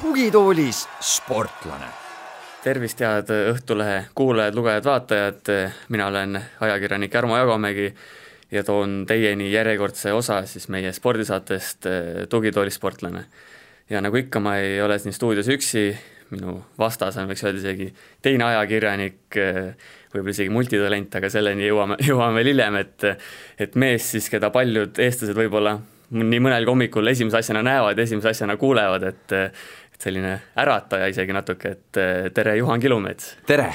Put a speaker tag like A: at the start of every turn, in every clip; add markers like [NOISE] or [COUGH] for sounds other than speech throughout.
A: tugitoolis sportlane.
B: tervist, head Õhtulehe kuulajad, lugejad, vaatajad, mina olen ajakirjanik Jarmo Jagomägi ja toon teieni järjekordse osa siis meie spordisaatest Tugitoolis sportlane. ja nagu ikka, ma ei ole siin stuudios üksi, minu vastas on, võiks öelda isegi teine ajakirjanik, võib-olla isegi multitalent, aga selleni jõuame, [LAUGHS] jõuame veel hiljem, et et mees siis, keda paljud eestlased võib-olla nii mõnelgi hommikul esimese asjana näevad, esimese asjana kuulevad, et et selline ärataja isegi natuke, et tere, Juhan Kilumets!
C: tere!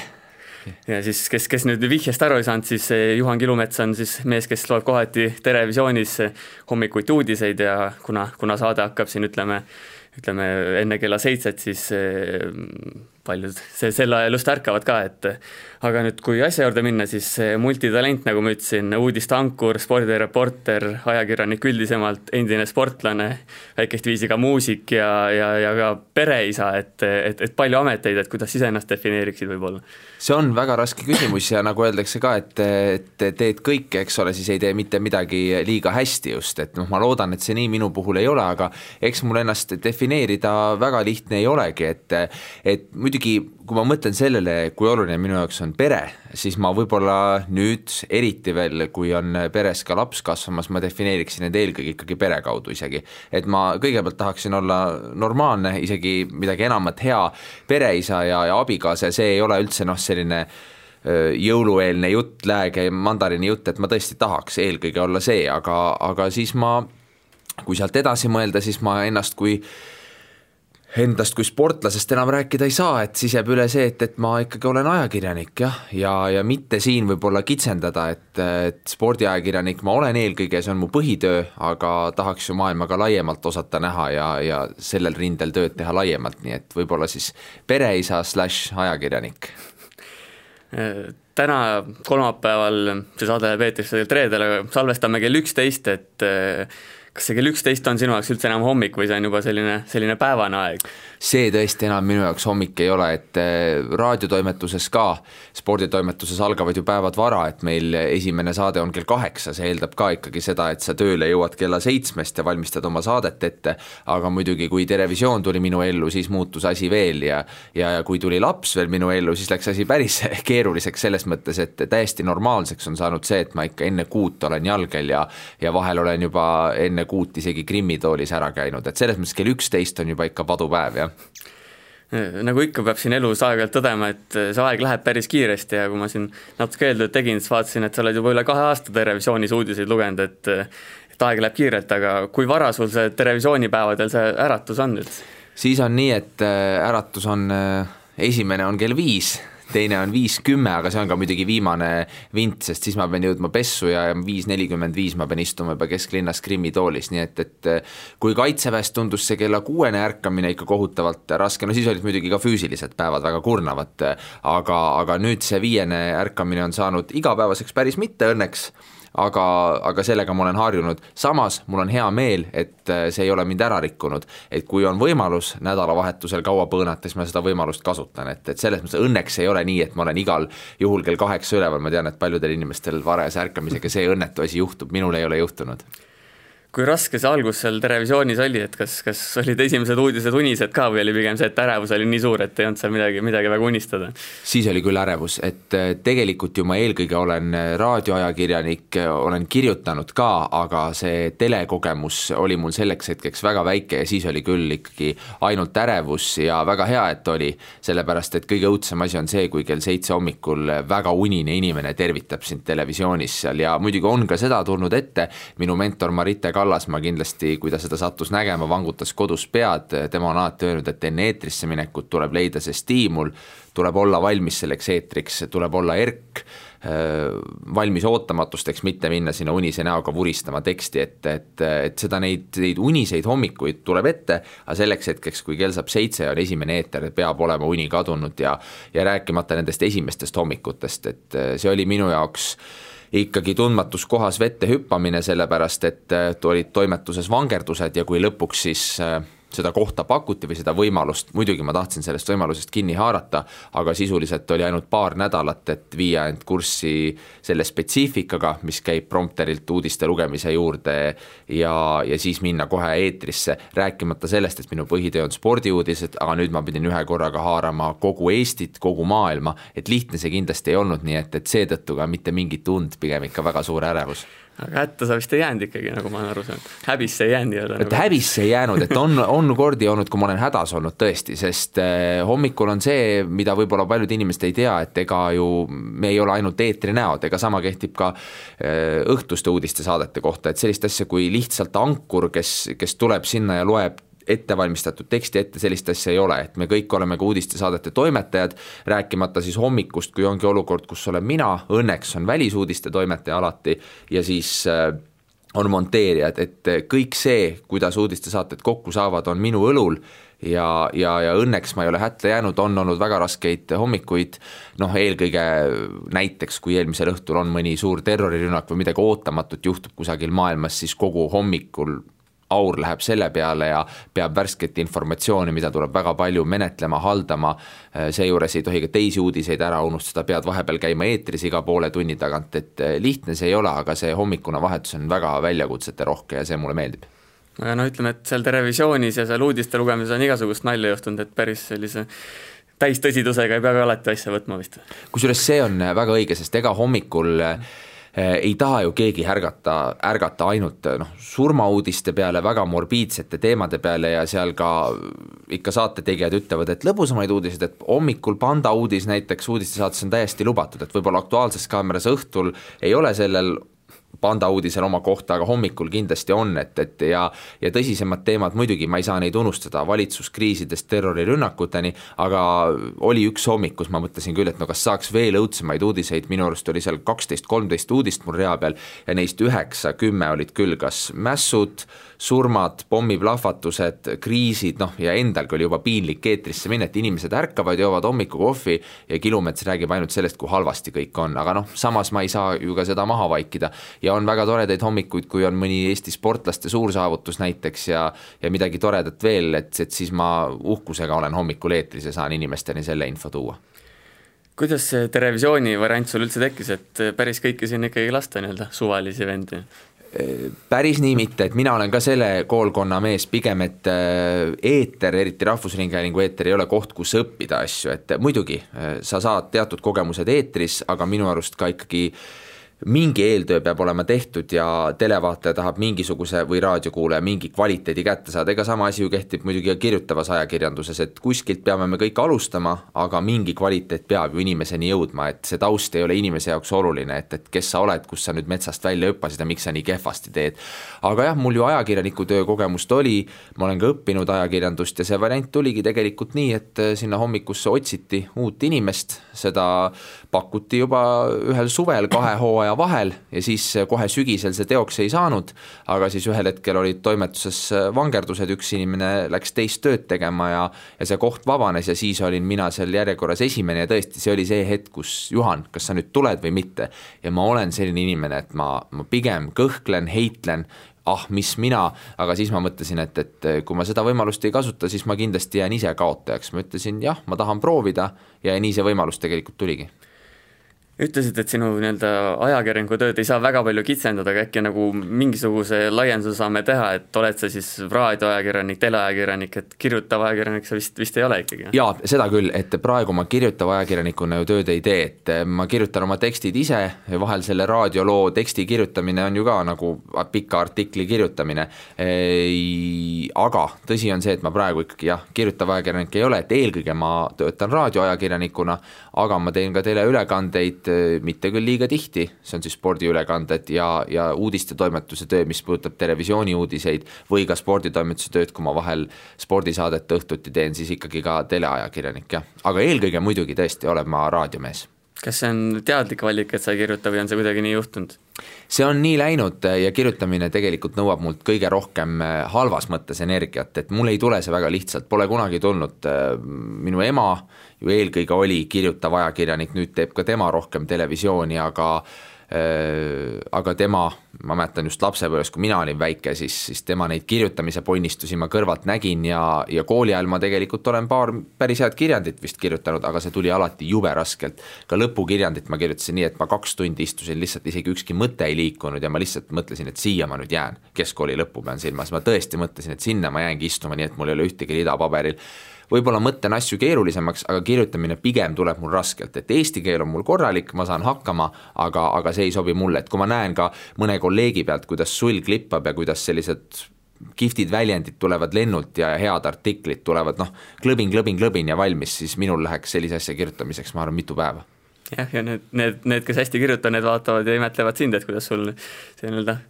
B: ja siis, kes, kes nüüd vihjest aru ei saanud, siis Juhan Kilumets on siis mees, kes loeb kohati Terevisioonis hommikuti uudiseid ja kuna, kuna saade hakkab siin ütleme, ütleme enne kella seitset, siis paljud [LAUGHS] see, sel ajal just ärkavad ka, et aga nüüd, kui asja juurde minna, siis multitalent, nagu ma ütlesin, uudisteankur, spordireporter, ajakirjanik üldisemalt, endine sportlane, väikest viisi ka muusik ja, ja, ja ka pereisa, et, et, et palju ameteid, et kuidas iseennast defineeriksid võib-olla?
C: see on väga raske küsimus ja nagu öeldakse ka, et, et teed kõike, eks ole, siis ei tee mitte midagi liiga hästi just, et noh, ma loodan, et see nii minu puhul ei ole, aga eks mul ennast defineerida väga lihtne ei olegi, et et muidugi kui ma mõtlen sellele, kui oluline minu jaoks on pere, siis ma võib-olla nüüd, eriti veel, kui on peres ka laps kasvamas, ma defineeriksin need eelkõige ikkagi pere kaudu isegi. et ma kõigepealt tahaksin olla normaalne, isegi midagi enamat, hea pereisa ja, ja abikaasa ja see ei ole üldse noh, selline jõulueelne jutt, lääge mandariini jutt, et ma tõesti tahaks eelkõige olla see, aga, aga siis ma, kui sealt edasi mõelda, siis ma ennast kui endast kui sportlasest enam rääkida ei saa, et siis jääb üle see, et, et ma ikkagi olen ajakirjanik jah, ja, ja, ja mitte siin võib-olla kitsendada, et, et spordiajakirjanik ma olen eelkõige, see on mu põhitöö, aga tahaks ju maailma ka laiemalt osata näha ja, ja sellel rindel tööd teha laiemalt, nii et võib-olla siis pereisa slaš ajakirjanik.
B: täna kolmapäeval, see saade tegelikult reedel, salvestame kell üksteist, et kas see kell üksteist on sinu jaoks üldse enam hommik või see on juba selline, selline päevane aeg?
C: See tõesti enam minu jaoks hommik ei ole, et eh, raadiotoimetuses ka, sporditoimetuses algavad ju päevad vara, et meil esimene saade on kell kaheksa, see eeldab ka ikkagi seda, et sa tööle jõuad kella seitsmest ja valmistad oma saadet ette, aga muidugi, kui Terevisioon tuli minu ellu, siis muutus asi veel ja ja, ja kui tuli laps veel minu ellu, siis läks asi päris [LAUGHS] keeruliseks selles mõttes, et täiesti normaalseks on saanud see, et ma ikka enne kuut olen jalgel ja ja vahel olen juba enne kuut isegi Krimmi toolis ära käinud, et selles mõttes kell üksteist on juba ikka padupäev, jah
B: nagu ikka, peab siin elus aeg-ajalt tõdema, et see aeg läheb päris kiiresti ja kui ma siin natuke eeltööd tegin, siis vaatasin, et sa oled juba üle kahe aasta Terevisioonis uudiseid lugenud, et et aeg läheb kiirelt, aga kui vara sul see Terevisioonipäevadel see äratus on nüüd?
C: siis on nii, et äratus on, esimene on kell viis teine on viis kümme, aga see on ka muidugi viimane vint, sest siis ma pean jõudma pessu ja viis nelikümmend viis ma pean istuma juba kesklinnas Krimmi toolis, nii et, et kui Kaitseväes tundus see kella kuuene ärkamine ikka kohutavalt raske, no siis olid muidugi ka füüsilised päevad väga kurnavad, aga, aga nüüd see viiene ärkamine on saanud igapäevaseks päris mitte õnneks aga, aga sellega ma olen harjunud, samas mul on hea meel, et äh, see ei ole mind ära rikkunud. et kui on võimalus nädalavahetusel kaua põõnata, siis ma seda võimalust kasutan, et, et selles mõttes õnneks ei ole nii, et ma olen igal juhul kell kaheksa üleval, ma tean, et paljudel inimestel varajase ärkamisega see õnnetu asi juhtub, minul ei ole juhtunud
B: kui raske see algus seal Terevisioonis oli, et kas, kas olid esimesed uudised unised ka või oli pigem see, et ärevus oli nii suur, et ei olnud seal midagi, midagi väga unistada?
C: siis oli küll ärevus, et äh, tegelikult ju ma eelkõige olen äh, raadioajakirjanik, äh, olen kirjutanud ka, aga see telekogemus oli mul selleks hetkeks väga väike ja siis oli küll ikkagi ainult ärevus ja väga hea, et oli, sellepärast et kõige õudsem asi on see, kui kell seitse hommikul väga unine inimene tervitab sind televisioonis seal ja muidugi on ka seda tulnud ette, minu mentor Marite Kallas Kallas, ma kindlasti, kui ta seda sattus nägema, vangutas kodus pead, tema on alati öelnud, et enne eetrisse minekut tuleb leida see stiimul, tuleb olla valmis selleks eetriks, tuleb olla erk, valmis ootamatusteks, mitte minna sinna unise näoga vuristama teksti ette, et, et seda neid, neid uniseid hommikuid tuleb ette, aga selleks hetkeks, kui kell saab seitse on esimene eeter, peab olema uni kadunud ja ja rääkimata nendest esimestest hommikutest, et see oli minu jaoks äh, ikkagi tundmatus kohas vette hüppamine, sellepärast et äh, olid toimetuses vangerdused ja kui lõpuks siis äh, seda kohta pakuti või seda võimalust, muidugi ma tahtsin sellest võimalusest kinni haarata, aga sisuliselt oli ainult paar nädalat, et viia end kurssi selle spetsiifikaga, mis käib prompterilt uudiste lugemise juurde ja, ja siis minna kohe eetrisse, rääkimata sellest, et minu põhitöö on spordiuudised, aga nüüd ma pidin ühe korraga haarama kogu Eestit, kogu maailma, et lihtne see kindlasti ei olnud, nii et, et seetõttu ka mitte mingit und, pigem ikka väga suur ärevus
B: aga hätta sa vist ei jäänud ikkagi, nagu ma olen aru saanud, häbisse ei jäänud nii-öelda
C: et nagu... häbisse ei jäänud, et on, on kordi olnud, kui ma olen hädas olnud tõesti, sest eh, hommikul on see, mida võib-olla paljud inimesed ei tea, et ega ju me ei ole ainult eetrinäod, ega sama kehtib ka eh, õhtuste uudistesaadete kohta, et sellist asja kui lihtsalt ankur, kes, kes tuleb sinna ja loeb ettevalmistatud teksti ette, sellist asja ei ole, et me kõik oleme ka uudistesaadete toimetajad, rääkimata siis hommikust, kui ongi olukord, kus olen mina, õnneks on välisuudiste toimetaja alati ja siis äh, on monteerijad, et kõik see, kuidas uudistesaated kokku saavad, on minu õlul ja, ja, ja õnneks ma ei ole hätta jäänud, on olnud väga raskeid hommikuid, noh eelkõige näiteks, kui eelmisel õhtul on mõni suur terrorirünnak või midagi ootamatut juhtub kusagil maailmas, siis kogu hommikul aur läheb selle peale ja peab värsket informatsiooni, mida tuleb väga palju menetlema, haldama, seejuures ei tohi ka teisi uudiseid ära unustada, pead vahepeal käima eetris iga poole tunni tagant, et eh, lihtne see ei ole, aga see hommikune vahetus on väga väljakutseterohke ja see mulle meeldib
B: no ütleme, et seal Terevisioonis ja seal uudiste lugemises on igasugust nalja juhtunud, et päris sellise täistõsidusega ei pea ka alati asja võtma vist.
C: kusjuures see on väga õige, sest ega hommikul äh, Eh, ei taha ju keegi ärgata, ärgata ainult noh, surmauudiste peale, väga morbiidsete teemade peale ja seal ka ikka saate tegijad ütlevad, et lõbusamaid uudiseid, et hommikul Panda uudis näiteks uudistesaates on täiesti lubatud, et võib-olla Aktuaalses Kaameras õhtul ei ole sellel Panda uudisel oma kohta, aga hommikul kindlasti on, et, et ja ja tõsisemad teemad muidugi, ma ei saa neid unustada, valitsuskriisidest terrorirünnakuteni, aga oli üks hommik, kus ma mõtlesin küll, et no kas saaks veel õudsemaid uudiseid, minu arust oli seal kaksteist, kolmteist uudist mul rea peal ja neist üheksa, kümme olid küll kas mässud, surmad, pommiplahvatused, kriisid, noh ja endalgi oli juba piinlik eetrisse minna, et inimesed ärkavad, joovad hommikukohvi ja Kilumets räägib ainult sellest, kui halvasti kõik on, aga noh, samas ma ei saa ju ka seda maha vaikida. Ja on väga toredaid hommikuid, kui on mõni Eesti sportlaste suur saavutus näiteks ja ja midagi toredat veel, et, et siis ma uhkusega olen hommikul eetris ja saan inimesteni selle info tuua.
B: Kuidas see Terevisiooni variant sul üldse tekkis, et päris kõiki sinna ikkagi lasta nii-öelda, suvalisi vendi?
C: Päris nii mitte, et mina olen ka selle koolkonna mees pigem, et äh, eeter, eriti Rahvusringhäälingu eeter, ei ole koht, kus õppida asju, et muidugi äh, sa saad teatud kogemused eetris, aga minu arust ka ikkagi äh, mingi eeltöö peab olema tehtud ja televaataja tahab mingisuguse või raadiokuulaja mingi kvaliteedi kätte saada, ega sama asi ju kehtib muidugi ka kirjutavas ajakirjanduses, et kuskilt peame me kõik alustama, aga mingi kvaliteet peab ju inimeseni jõudma, et see taust ei ole inimese jaoks oluline, et, et kes sa oled, kus sa nüüd metsast välja hüppasid ja miks sa nii kehvasti teed. aga jah, mul ju ajakirjaniku töö kogemust oli, ma olen ka õppinud ajakirjandust ja see variant tuligi tegelikult nii, et sinna hommikusse otsiti uut inimest, seda pakuti juba ühel suvel kahe hooaja vahel ja siis kohe sügisel see teoks ei saanud, aga siis ühel hetkel olid toimetuses vangerdused, üks inimene läks teist tööd tegema ja ja see koht vabanes ja siis olin mina seal järjekorras esimene ja tõesti, see oli see hetk, kus Juhan, kas sa nüüd tuled või mitte. ja ma olen selline inimene, et ma, ma pigem kõhklen, heitlen, ah, mis mina, aga siis ma mõtlesin, et, et kui ma seda võimalust ei kasuta, siis ma kindlasti jään ise kaotajaks, ma ütlesin jah, ma tahan proovida. Ja nii see võimalus tegelikult tuligi
B: ütlesid, et sinu nii-öelda ajakirjaniku tööd ei saa väga palju kitsendada, aga äkki nagu mingisuguse laienduse saame teha, et oled sa siis raadioajakirjanik, teleajakirjanik, et kirjutav ajakirjanik sa vist, vist ei ole ikkagi?
C: jaa, seda küll, et praegu ma kirjutava ajakirjanikuna ju tööd ei tee, et ma kirjutan oma tekstid ise ja vahel selle raadioloo teksti kirjutamine on ju ka nagu pika artikli kirjutamine, aga tõsi on see, et ma praegu ikkagi jah, kirjutav ajakirjanik ei ole, et eelkõige ma töötan raadioajakirjanikuna, aga ma teen ka teleülekandeid, Eh, mitte küll liiga tihti, see on siis spordiülekanded ja, ja uudistetoimetuse töö, mis puudutab televisiooni uudiseid või ka sporditoimetuse tööd, kui ma vahel spordisaadet õhtuti teen, siis ikkagi ka teleajakirjanik jah, aga eelkõige muidugi tõesti olen ma raadiomees
B: kas see on teadlik valik, et sa ei kirjuta või on see kuidagi nii juhtunud?
C: see on nii läinud ja kirjutamine tegelikult nõuab mult kõige rohkem eh, halvas mõttes energiat, et mul ei tule see väga lihtsalt, pole kunagi tulnud, eh, minu ema ju eelkõige oli kirjutav ajakirjanik, nüüd teeb ka tema rohkem televisiooni, aga Äh, aga tema, ma mäletan just lapsepõlves, kui mina olin väike, siis, siis tema neid kirjutamise ponnistusi ma kõrvalt nägin ja, ja kooli ajal ma tegelikult olen paar päris head kirjandit vist kirjutanud, aga see tuli alati jube raskelt. ka lõpukirjandit ma kirjutasin nii, et ma kaks tundi istusin lihtsalt, isegi ükski mõte ei liikunud ja ma lihtsalt mõtlesin, et siia ma nüüd jään, keskkooli lõppu pean silmas, ma tõesti mõtlesin, et sinna ma jäängi istuma, nii et mul ei ole ühtegi rida paberil võib-olla mõtlen asju keerulisemaks, aga kirjutamine pigem tuleb mul raskelt, et eesti keel on mul korralik, ma saan hakkama, aga, aga see ei sobi mulle, et kui ma näen ka mõne kolleegi pealt, kuidas sulg klippab ja kuidas sellised kihvtid väljendid tulevad lennult ja head artiklid tulevad noh, klõbin, klõbin, klõbin ja valmis, siis minul läheks sellise asja kirjutamiseks, ma arvan, mitu päeva.
B: Jah, ja need, need, need, kes hästi kirjutavad, need vaatavad ja imetlevad sind, et kuidas sul see nii-öelda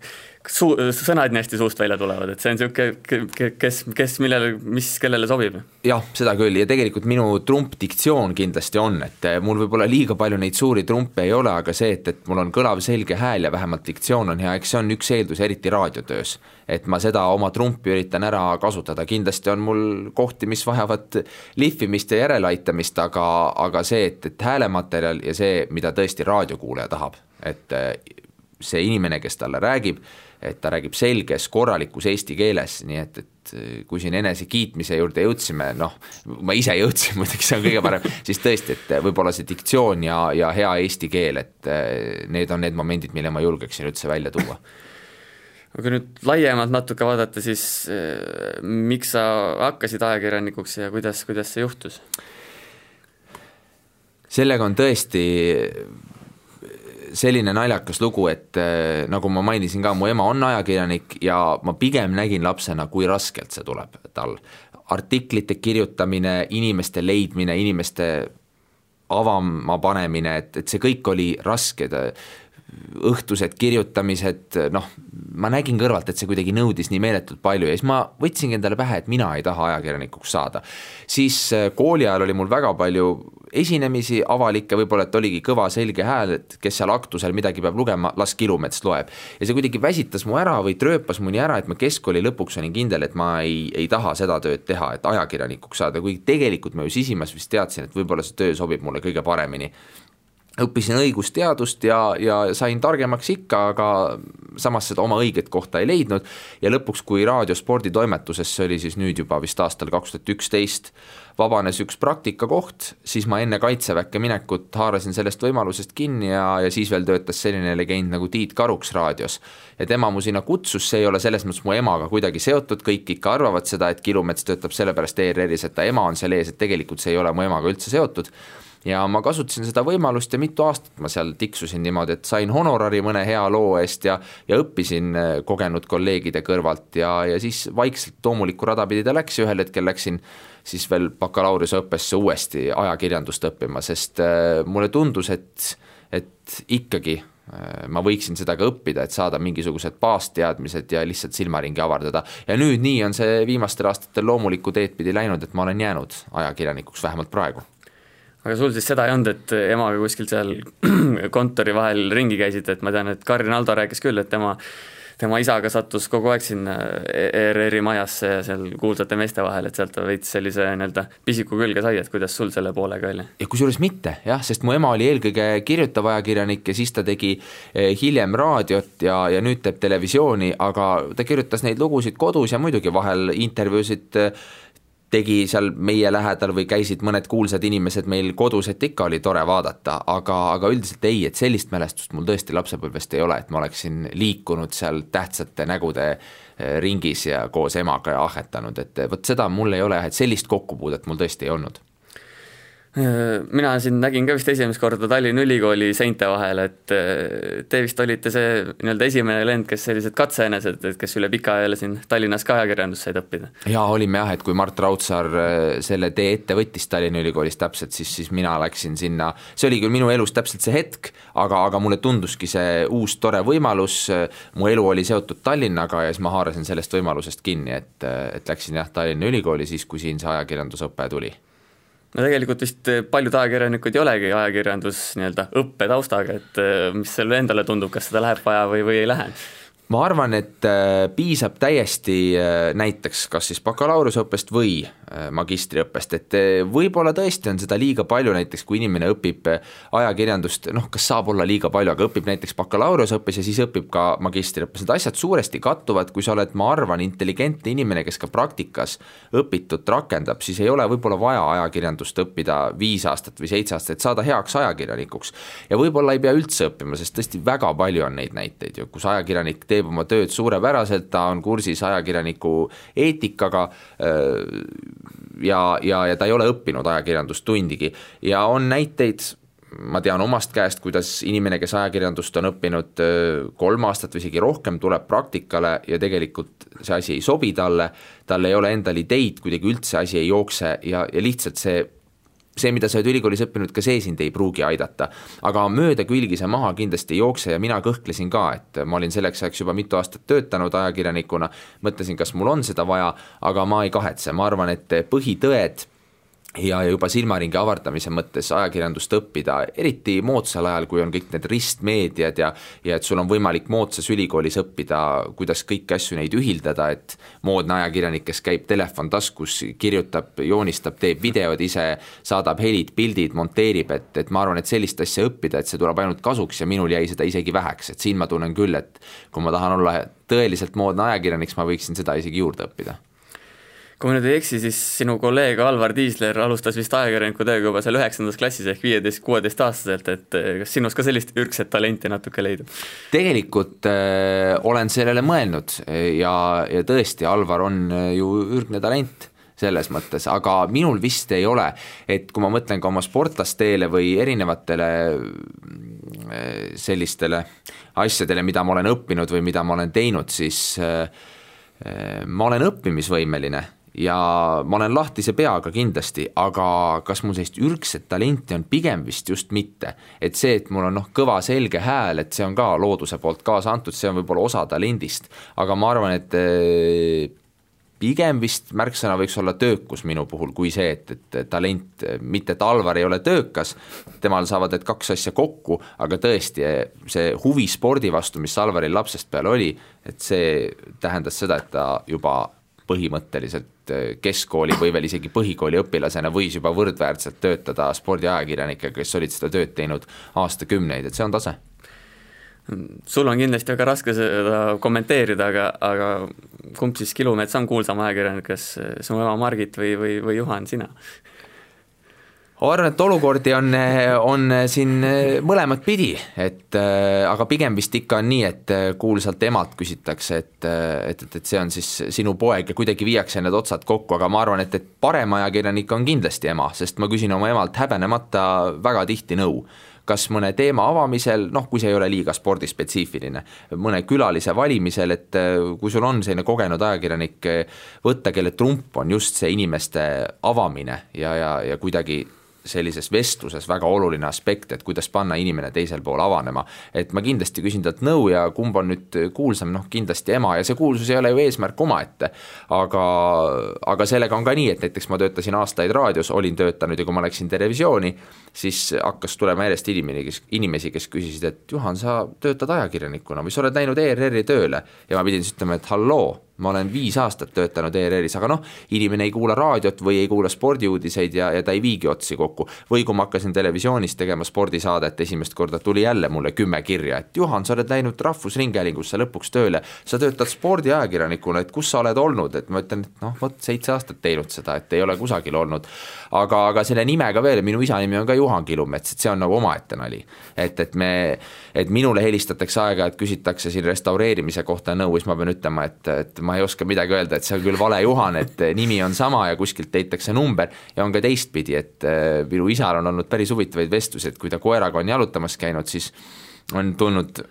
B: suu-, sõnad nii hästi suust välja tulevad, et see on niisugune, kes, kes millele, mis kellele sobib.
C: jah, seda küll ja tegelikult minu trumpdiktsioon kindlasti on, et eh, mul võib-olla liiga palju neid suuri trumpe ei ole, aga see, et, et mul on kõlav selge hääl ja vähemalt diktsioon on hea, eks see on üks eeldus, eriti raadiotöös. et ma seda oma trumpi üritan ära kasutada, kindlasti on mul kohti, mis vajavad lihvimist ja järeleaitamist, aga, aga see, et, et häälematerjal ja see, mida tõesti raadiokuulaja tahab, et eh, see inimene, kes talle räägib, et ta räägib selges korralikus eesti keeles, nii et, et kui siin enesekiitmise juurde jõudsime, noh, ma ise jõudsin [LAUGHS] muidugi, see on kõige parem, siis tõesti, et võib-olla see diktsioon ja, ja hea eesti keel, et eh, need on need momendid, mille ma julgeksin üldse välja tuua
B: aga kui nüüd laiemalt natuke vaadata, siis miks sa hakkasid ajakirjanikuks ja kuidas, kuidas see juhtus?
C: sellega on tõesti selline naljakas lugu, et äh, nagu ma mainisin ka, mu ema on ajakirjanik ja ma pigem nägin lapsena, kui raskelt see tuleb tal. artiklite kirjutamine, inimeste leidmine, inimeste avama panemine, et, et see kõik oli raske, õhtused kirjutamised, noh, ma nägin kõrvalt, et see kuidagi nõudis nii meeletult palju ja siis ma võtsingi endale pähe, et mina ei taha ajakirjanikuks saada. siis kooli ajal oli mul väga palju esinemisi avalikke, võib-olla et oligi kõva selge hääl, et kes seal aktusel midagi peab lugema, las Kilumets loeb. ja see kuidagi väsitas mu ära või trööpas mu nii ära, et ma keskkooli lõpuks olin kindel, et ma ei, ei taha seda tööd teha, et ajakirjanikuks saada, kuigi tegelikult ma ju sisimas vist teadsin, et võib-olla see töö sobib mulle kõige paremini õppisin õigusteadust ja, ja sain targemaks ikka, aga samas seda oma õiget kohta ei leidnud ja lõpuks, kui raadiosporditoimetuses, see oli siis nüüd juba vist aastal kaks tuhat üksteist, vabanes üks praktikakoht, siis ma enne kaitseväkke minekut haarasin sellest võimalusest kinni ja, ja siis veel töötas selline legend nagu Tiit Karuks raadios. ja tema mu sinna kutsus, see ei ole selles mõttes mu emaga kuidagi seotud, kõik ikka arvavad seda, et Kilumets töötab sellepärast ERR-is, et ta ema on seal ees, et tegelikult see ei ole mu emaga üldse seotud ja ma kasutasin seda võimalust ja mitu aastat ma seal tiksusin niimoodi, et sain honorari mõne hea loo eest ja ja õppisin äh, kogenud kolleegide kõrvalt ja, ja siis vaikselt loomulikku rada pidi ta läks ja ühel hetkel läksin siis veel bakalaureuseõppesse uuesti ajakirjandust õppima, sest äh, mulle tundus, et, et ikkagi äh, ma võiksin seda ka õppida, et saada mingisugused baasteadmised ja lihtsalt silmaringi avardada. ja nüüd nii on see viimastel aastatel loomulikku teed pidi läinud, et ma olen jäänud ajakirjanikuks, vähemalt praegu
B: aga sul siis seda ei olnud, et emaga kuskil seal [CLEARS THROAT] kontori vahel ringi käisite, et ma tean, et Karin Aldo rääkis küll, et tema tema isaga sattus kogu aeg sinna ERR-i majasse ja seal kuulsate meeste vahel, et sealt ta veits sellise nii-öelda pisiku külge sai, et kuidas sul selle poolega oli?
C: ja kusjuures mitte jah, sest mu ema oli eelkõige kirjutav ajakirjanik ja siis ta tegi eh, hiljem raadiot ja, ja nüüd teeb televisiooni, aga ta kirjutas neid lugusid kodus ja muidugi vahel intervjuusid äh, tegi seal meie lähedal või käisid mõned kuulsad inimesed meil kodus, et ikka oli tore vaadata, aga, aga üldiselt ei, et sellist mälestust mul tõesti lapsepõlvest ei ole, et ma oleksin liikunud seal tähtsate nägude eh, ringis ja koos emaga ja ahhetanud, et vot seda mul ei ole et sellist kokkupuudet mul tõesti ei olnud
B: mina siin nägin ka vist esimest korda Tallinna Ülikooli seinte vahel, et eh, te vist olite see nii-öelda esimene lend, kes sellised katseenesed, et kes üle pika aja siin Tallinnas ka ajakirjandust said õppida.
C: jaa, olime jah, et kui Mart Raudsaar eh, selle tee ette võttis Tallinna Ülikoolis täpselt, siis, siis mina läksin sinna, see oli küll minu elus täpselt see hetk, aga, aga mulle tunduski see uus tore võimalus, mu elu oli seotud Tallinnaga ja siis ma haarasin sellest võimalusest kinni, et, et läksin jah, Tallinna Ülikooli siis, kui siin see ajakirjandusõpe tuli
B: no tegelikult vist eh, paljud ajakirjanikud ei olegi ajakirjandus nii-öelda õppetaustaga, et eh, mis sulle endale tundub, kas seda läheb vaja või, või ei lähe?
C: Ma arvan, et äh, piisab täiesti äh, näiteks kas siis bakalaureuseõppest või äh, magistriõppest, et võib-olla tõesti on seda liiga palju, näiteks kui inimene õpib ajakirjandust, noh, kas saab olla liiga palju, aga õpib näiteks bakalaureuseõppes ja siis õpib ka magistriõppes, need asjad suuresti kattuvad, kui sa oled, ma arvan, intelligentne inimene, kes ka praktikas õpitut rakendab, siis ei ole võib-olla vaja ajakirjandust õppida viis aastat või seitse aastat, et saada heaks ajakirjanikuks. ja võib-olla ei pea üldse õppima, sest tõesti väga palju on neid näiteid ju, kus ajakirjanik teeb teeb oma tööd suurepäraselt, ta on kursis ajakirjaniku eetikaga äh, ja, ja, ja ta ei ole õppinud ajakirjandust tundigi ja on näiteid, ma tean omast käest, kuidas inimene, kes ajakirjandust on õppinud äh, kolm aastat või isegi rohkem, tuleb praktikale ja tegelikult see asi ei sobi talle, tal ei ole endal ideid, kuidagi üldse asi ei jookse ja, ja lihtsalt see see, mida sa oled ülikoolis õppinud, ka see sind ei pruugi aidata. aga mööda külgi see maha kindlasti ei jookse ja mina kõhklesin ka, et ma olin selleks ajaks juba mitu aastat töötanud ajakirjanikuna, mõtlesin, kas mul on seda vaja, aga ma ei kahetse, ma arvan, et põhitõed ja juba silmaringi avardamise mõttes ajakirjandust õppida, eriti moodsal ajal, kui on kõik need ristmeediad ja ja et sul on võimalik moodsas ülikoolis õppida, kuidas kõiki asju neid ühildada, et moodne ajakirjanik, kes käib telefon taskus, kirjutab, joonistab, teeb videod ise, saadab helid, pildid, monteerib, et, et ma arvan, et sellist asja õppida, et see tuleb ainult kasuks ja minul jäi seda isegi väheks, et siin ma tunnen küll, et kui ma tahan olla tõeliselt moodne ajakirjanik, siis ma võiksin seda isegi juurde õppida
B: kui ma nüüd ei eksi, siis sinu kolleeg Alvar Tiisler alustas vist ajakirjaniku tööga juba seal üheksandas klassis ehk viieteist, kuueteistaastaselt, et eh, kas sinus ka sellist ürgset talenti natuke leidub?
C: tegelikult äh, olen sellele mõelnud ja, ja tõesti, Alvar on eh, ju ürgne talent selles mõttes, aga minul vist ei ole, et kui ma mõtlen ka oma sportlasteele või erinevatele sellistele asjadele, mida ma olen õppinud või mida ma olen teinud, siis ma olen õppimisvõimeline ja ma olen lahtise peaga kindlasti, aga kas mul sellist ürgset talenti on, pigem vist just mitte. et see, et mul on noh, kõva selge hääl, et see on ka looduse poolt kaasa antud, see on võib-olla osa talendist, aga ma arvan, et eh, pigem vist märksõna võiks olla töökus minu puhul, kui see, et, et talent, mitte et Alvar ei ole töökas, temal saavad need kaks asja kokku, aga tõesti, see huvi spordi vastu, mis Alvaril lapsest peale oli, et see tähendas seda, et ta juba põhimõtteliselt eh, keskkooli või veel isegi põhikooli õpilasena võis juba võrdväärselt töötada spordiajakirjanikega, kes olid seda tööd teinud aastakümneid, et see on tase
B: sul on kindlasti väga raske seda kommenteerida, aga, aga kumb siis Kilumets on kuulsam ajakirjanik, kas su ema Margit või, või, või Juhan, sina?
C: Ma arvan, et olukordi on, on siin mõlemat pidi, et aga pigem vist ikka on nii, et kuulsalt emalt küsitakse, et, et, et, et see on siis sinu poeg ja kuidagi viiakse need otsad kokku, aga ma arvan, et, et parem ajakirjanik on kindlasti ema, sest ma küsin oma emalt häbenemata väga tihti nõu. Kas mõne teema avamisel, noh, kui see ei ole liiga spordispetsiifiline, mõne külalise valimisel, et kui sul on selline kogenud ajakirjanik, võtta, kelle trump on just see inimeste avamine ja, ja, ja kuidagi sellises vestluses väga oluline aspekt, et kuidas panna inimene teisel pool avanema. et ma kindlasti küsin talt nõu ja kumb on nüüd kuulsam, noh kindlasti ema ja see kuulsus ei ole ju eesmärk omaette. aga, aga sellega on ka nii, et näiteks ma töötasin aastaid raadios, olin töötanud ja kui ma läksin televisiooni, siis hakkas tulema järjest inimene, kes, inimesi, kes küsisid, et Juhan, sa töötad ajakirjanikuna või sa oled läinud ERR-i tööle ja ma pidin siis ütlema, et halloo ma olen viis aastat töötanud ERR-is, aga noh, inimene ei kuula raadiot või ei kuula spordiuudiseid ja, ja ta ei viigi otsi kokku. või kui ma hakkasin televisioonis tegema spordisaadet, esimest korda tuli jälle mulle kümme kirja, et Juhan, sa oled läinud Rahvusringhäälingusse lõpuks tööle, sa töötad spordiajakirjanikuna, et kus sa oled olnud, et ma ütlen, et noh, vot seitse aastat teinud seda, et ei ole kusagil olnud. aga, aga selle nimega veel, minu isa nimi on ka Juhan Kilumets, et see on nagu omaette nali. et, et me, et minule helistatakse aeg-ajalt, küsitakse siin restaureerimise kohta nõu, siis ma pean ütlema, et, et ma ei oska midagi öelda, et see on küll vale Juhan, et eh, nimi on sama ja kuskilt leitakse number ja on ka teistpidi, et eh, minu isal on olnud päris huvitavaid vestlusi, et kui ta koeraga on jalutamas käinud, siis on tulnud,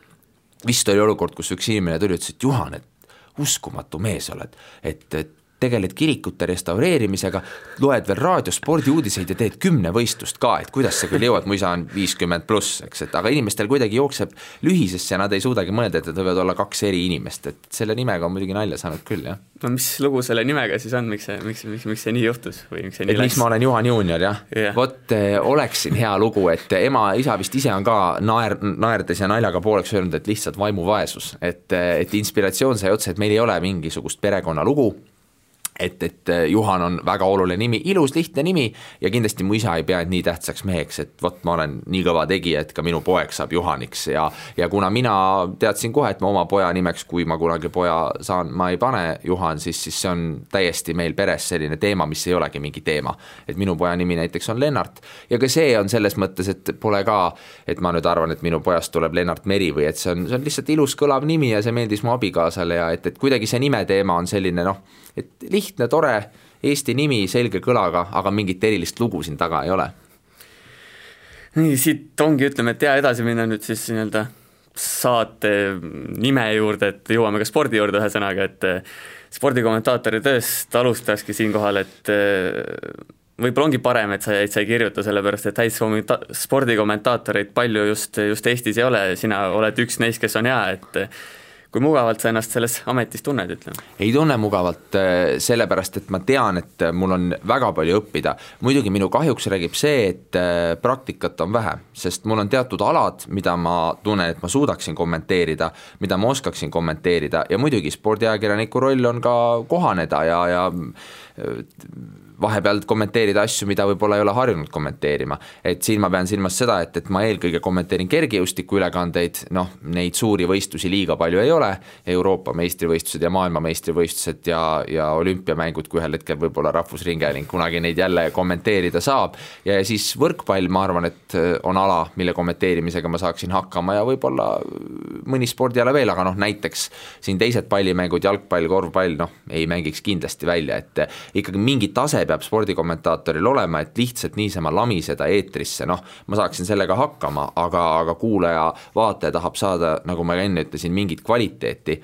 C: vist oli olukord, kus üks inimene tuli, ütles, et Juhan, et uskumatu mees oled, et, et tegeled kirikute restaureerimisega, loed veel raadios spordiuudiseid ja teed kümnevõistlust ka, et kuidas sa küll jõuad, mu isa on viiskümmend pluss, eks, et aga inimestel kuidagi jookseb lühisesse ja nad ei suudagi mõelda, et nad võivad olla kaks eri inimest, et selle nimega on muidugi nalja saanud küll, jah.
B: no mis lugu selle nimega siis on, miks see, miks, miks, miks see nii juhtus või miks see nii
C: et läks? miks ma olen Juhan Juunior, jah yeah.? vot eh, oleks siin hea lugu, et ema, isa vist ise on ka naer, naerdes ja naljaga pooleks öelnud, et lihtsalt vaimuvaesus, et, eh, et inspiratsioon sai otsa, et meil ei ole mingisugust perekonnalugu et, et äh, Juhan on väga oluline nimi, ilus lihtne nimi ja kindlasti mu isa ei pea end nii tähtsaks meheks, et vot ma olen nii kõva tegija, et ka minu poeg saab Juhaniks ja ja kuna mina teadsin kohe, et ma oma poja nimeks, kui ma kunagi poja saan, ma ei pane Juhan, siis, siis see on täiesti meil peres selline teema, mis ei olegi mingi teema. et minu poja nimi näiteks on Lennart ja ka see on selles mõttes, et pole ka, et ma nüüd arvan, et minu pojast tuleb Lennart Meri või et see on, see on lihtsalt ilus kõlav nimi ja see meeldis mu abikaasale ja et, et kuidagi see nimeteema on selline noh, et lihtne, tore Eesti nimi selge kõlaga, aga mingit erilist lugu siin taga ei ole.
B: nii, siit ongi, ütleme, et hea edasi minna nüüd siis nii-öelda saate nime juurde, et jõuame ka spordi juurde ühesõnaga, et eh, spordikommentaatori tööst alustakski siinkohal, et eh, võib-olla ongi parem, et sa, et sa ei kirjuta, sellepärast et häid spordikommentaatoreid palju just, just Eestis ei ole, sina oled üks neist, kes on hea, et kui mugavalt sa ennast selles ametis tunned, ütleme?
C: ei tunne mugavalt, äh, sellepärast et ma tean, et mul on väga palju õppida. muidugi minu kahjuks räägib see, et äh, praktikat on vähe, sest mul on teatud alad, mida ma tunnen, et ma suudaksin kommenteerida, mida ma oskaksin kommenteerida ja muidugi spordiajakirjaniku roll on ka kohaneda ja, ja äh, vahepeal kommenteerida asju, mida võib-olla ei ole harjunud kommenteerima. et siin ma pean silmas seda, et, et ma eelkõige kommenteerin kergejõustiku ülekandeid, noh, neid suuri võistlusi liiga palju ei ole, Euroopa meistrivõistlused ja maailmameistrivõistlused ja, ja olümpiamängud, kui ühel hetkel võib-olla Rahvusringhääling kunagi neid jälle kommenteerida saab, ja siis võrkpall, ma arvan, et on ala, mille kommenteerimisega ma saaksin hakkama ja võib-olla mõni spordiala veel, aga noh, näiteks siin teised pallimängud, jalgpall, korvpall, noh, ei mängiks kindlasti välja, et ikkagi mingi tase peab spordikommentaatoril olema, et lihtsalt niisama lamiseda eetrisse, noh, ma saaksin sellega hakkama, aga, aga kuulaja, vaataja tahab saada, nagu ma enne ütlesin, mingit kvaliteeti.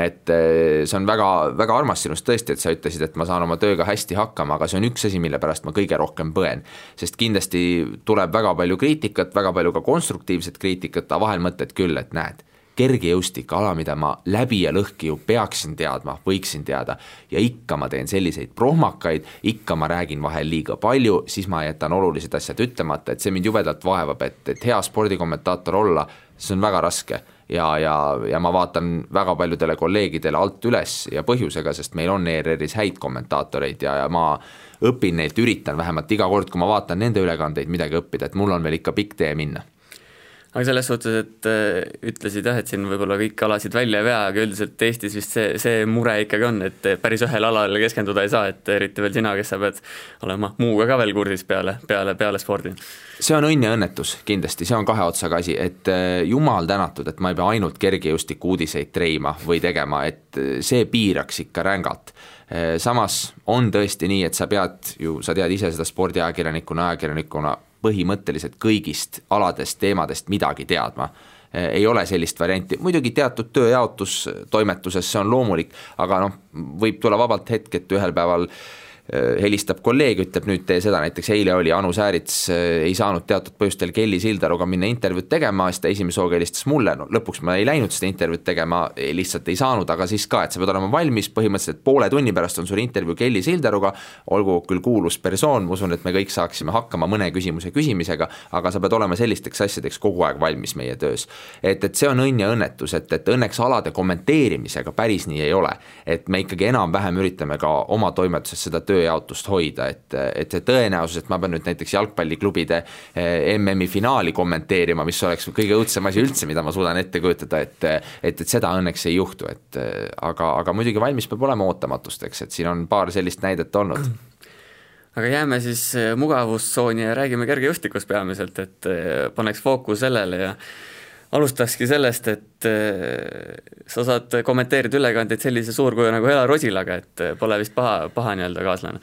C: et eh, see on väga, väga armas sinust tõesti, et sa ütlesid, et ma saan oma tööga hästi hakkama, aga see on üks asi, mille pärast ma kõige rohkem põen. sest kindlasti tuleb väga palju kriitikat, väga palju ka konstruktiivset kriitikat, aga vahel mõtled küll, et näed kergejõustik, ala, mida ma läbi ja lõhki ju peaksin teadma, võiksin teada. Ja ikka ma teen selliseid prohmakaid, ikka ma räägin vahel liiga palju, siis ma jätan olulised asjad ütlemata, et see mind jubedalt vaevab, et, et hea spordikommentaator olla, see on väga raske. Ja, ja, ja ma vaatan väga paljudele kolleegidele alt üles ja põhjusega, sest meil on ERR-is häid kommentaatoreid ja, ja ma õpin neilt, üritan vähemalt iga kord, kui ma vaatan nende ülekandeid midagi õppida, et mul on veel ikka pikk tee minna
B: aga selles suhtes, et äh, ütlesid jah, et siin võib-olla kõiki alasid välja ei vea, aga üldiselt Eestis vist see, see mure ikkagi on, et päris ühele alale keskenduda ei saa, et eriti veel sina, kes sa pead olema muuga ka veel kursis peale, peale, peale spordi.
C: see on õnn ja õnnetus kindlasti, see on kahe otsaga asi, et äh, jumal tänatud, et ma ei pea ainult kergejõustiku uudiseid treima või tegema, et äh, see piiraks ikka rängalt samas on tõesti nii, et sa pead ju, sa tead ise seda spordiajakirjanikuna, ajakirjanikuna põhimõtteliselt kõigist aladest, teemadest midagi teadma. Ei ole sellist varianti, muidugi teatud tööjaotus toimetuses, see on loomulik, aga noh, võib tulla vabalt hetk, et ühel päeval äh, Äh, helistab kolleeg, ütleb nüüd tee seda, näiteks eile oli Anu Säärits, äh, ei saanud teatud põhjustel Kelly Sildaruga minna intervjuud tegema, siis ta esimese hooga helistas mulle, no lõpuks ma ei läinud seda intervjuud tegema, lihtsalt ei saanud, aga siis ka, et sa pead olema valmis, põhimõtteliselt poole tunni pärast on sul intervjuu Kelly Sildaruga, olgu küll kuulus persoon, ma usun, et me kõik saaksime hakkama mõne küsimuse küsimisega, aga sa pead olema sellisteks asjadeks kogu aeg valmis meie töös. et, et see on õnn ja õnnetus, et, et õnneks alade kommenteerimisega päris nii ei ole. et me ikkagi enam-vähem üritame ka oma toimetuses seda tööjaotust hoida, et, et see tõenäosus, et ma pean nüüd näiteks jalgpalliklubide eh, MM-i finaali kommenteerima, mis oleks kõige õudsem asi üldse, mida ma suudan ette kujutada, et et, et seda õnneks ei juhtu, et aga, aga muidugi valmis peab olema ootamatusteks, et siin on paar sellist näidet olnud.
B: Aga jääme siis eh, mugavustsooni ja räägime kergejõustikust peamiselt, et eh, paneks fookus sellele ja alustakski sellest, et äh, sa saad kommenteerida ülekandeid sellise suurkuju nagu Hela Rosilaga, et äh, pole vist paha, paha nii-öelda kaaslane?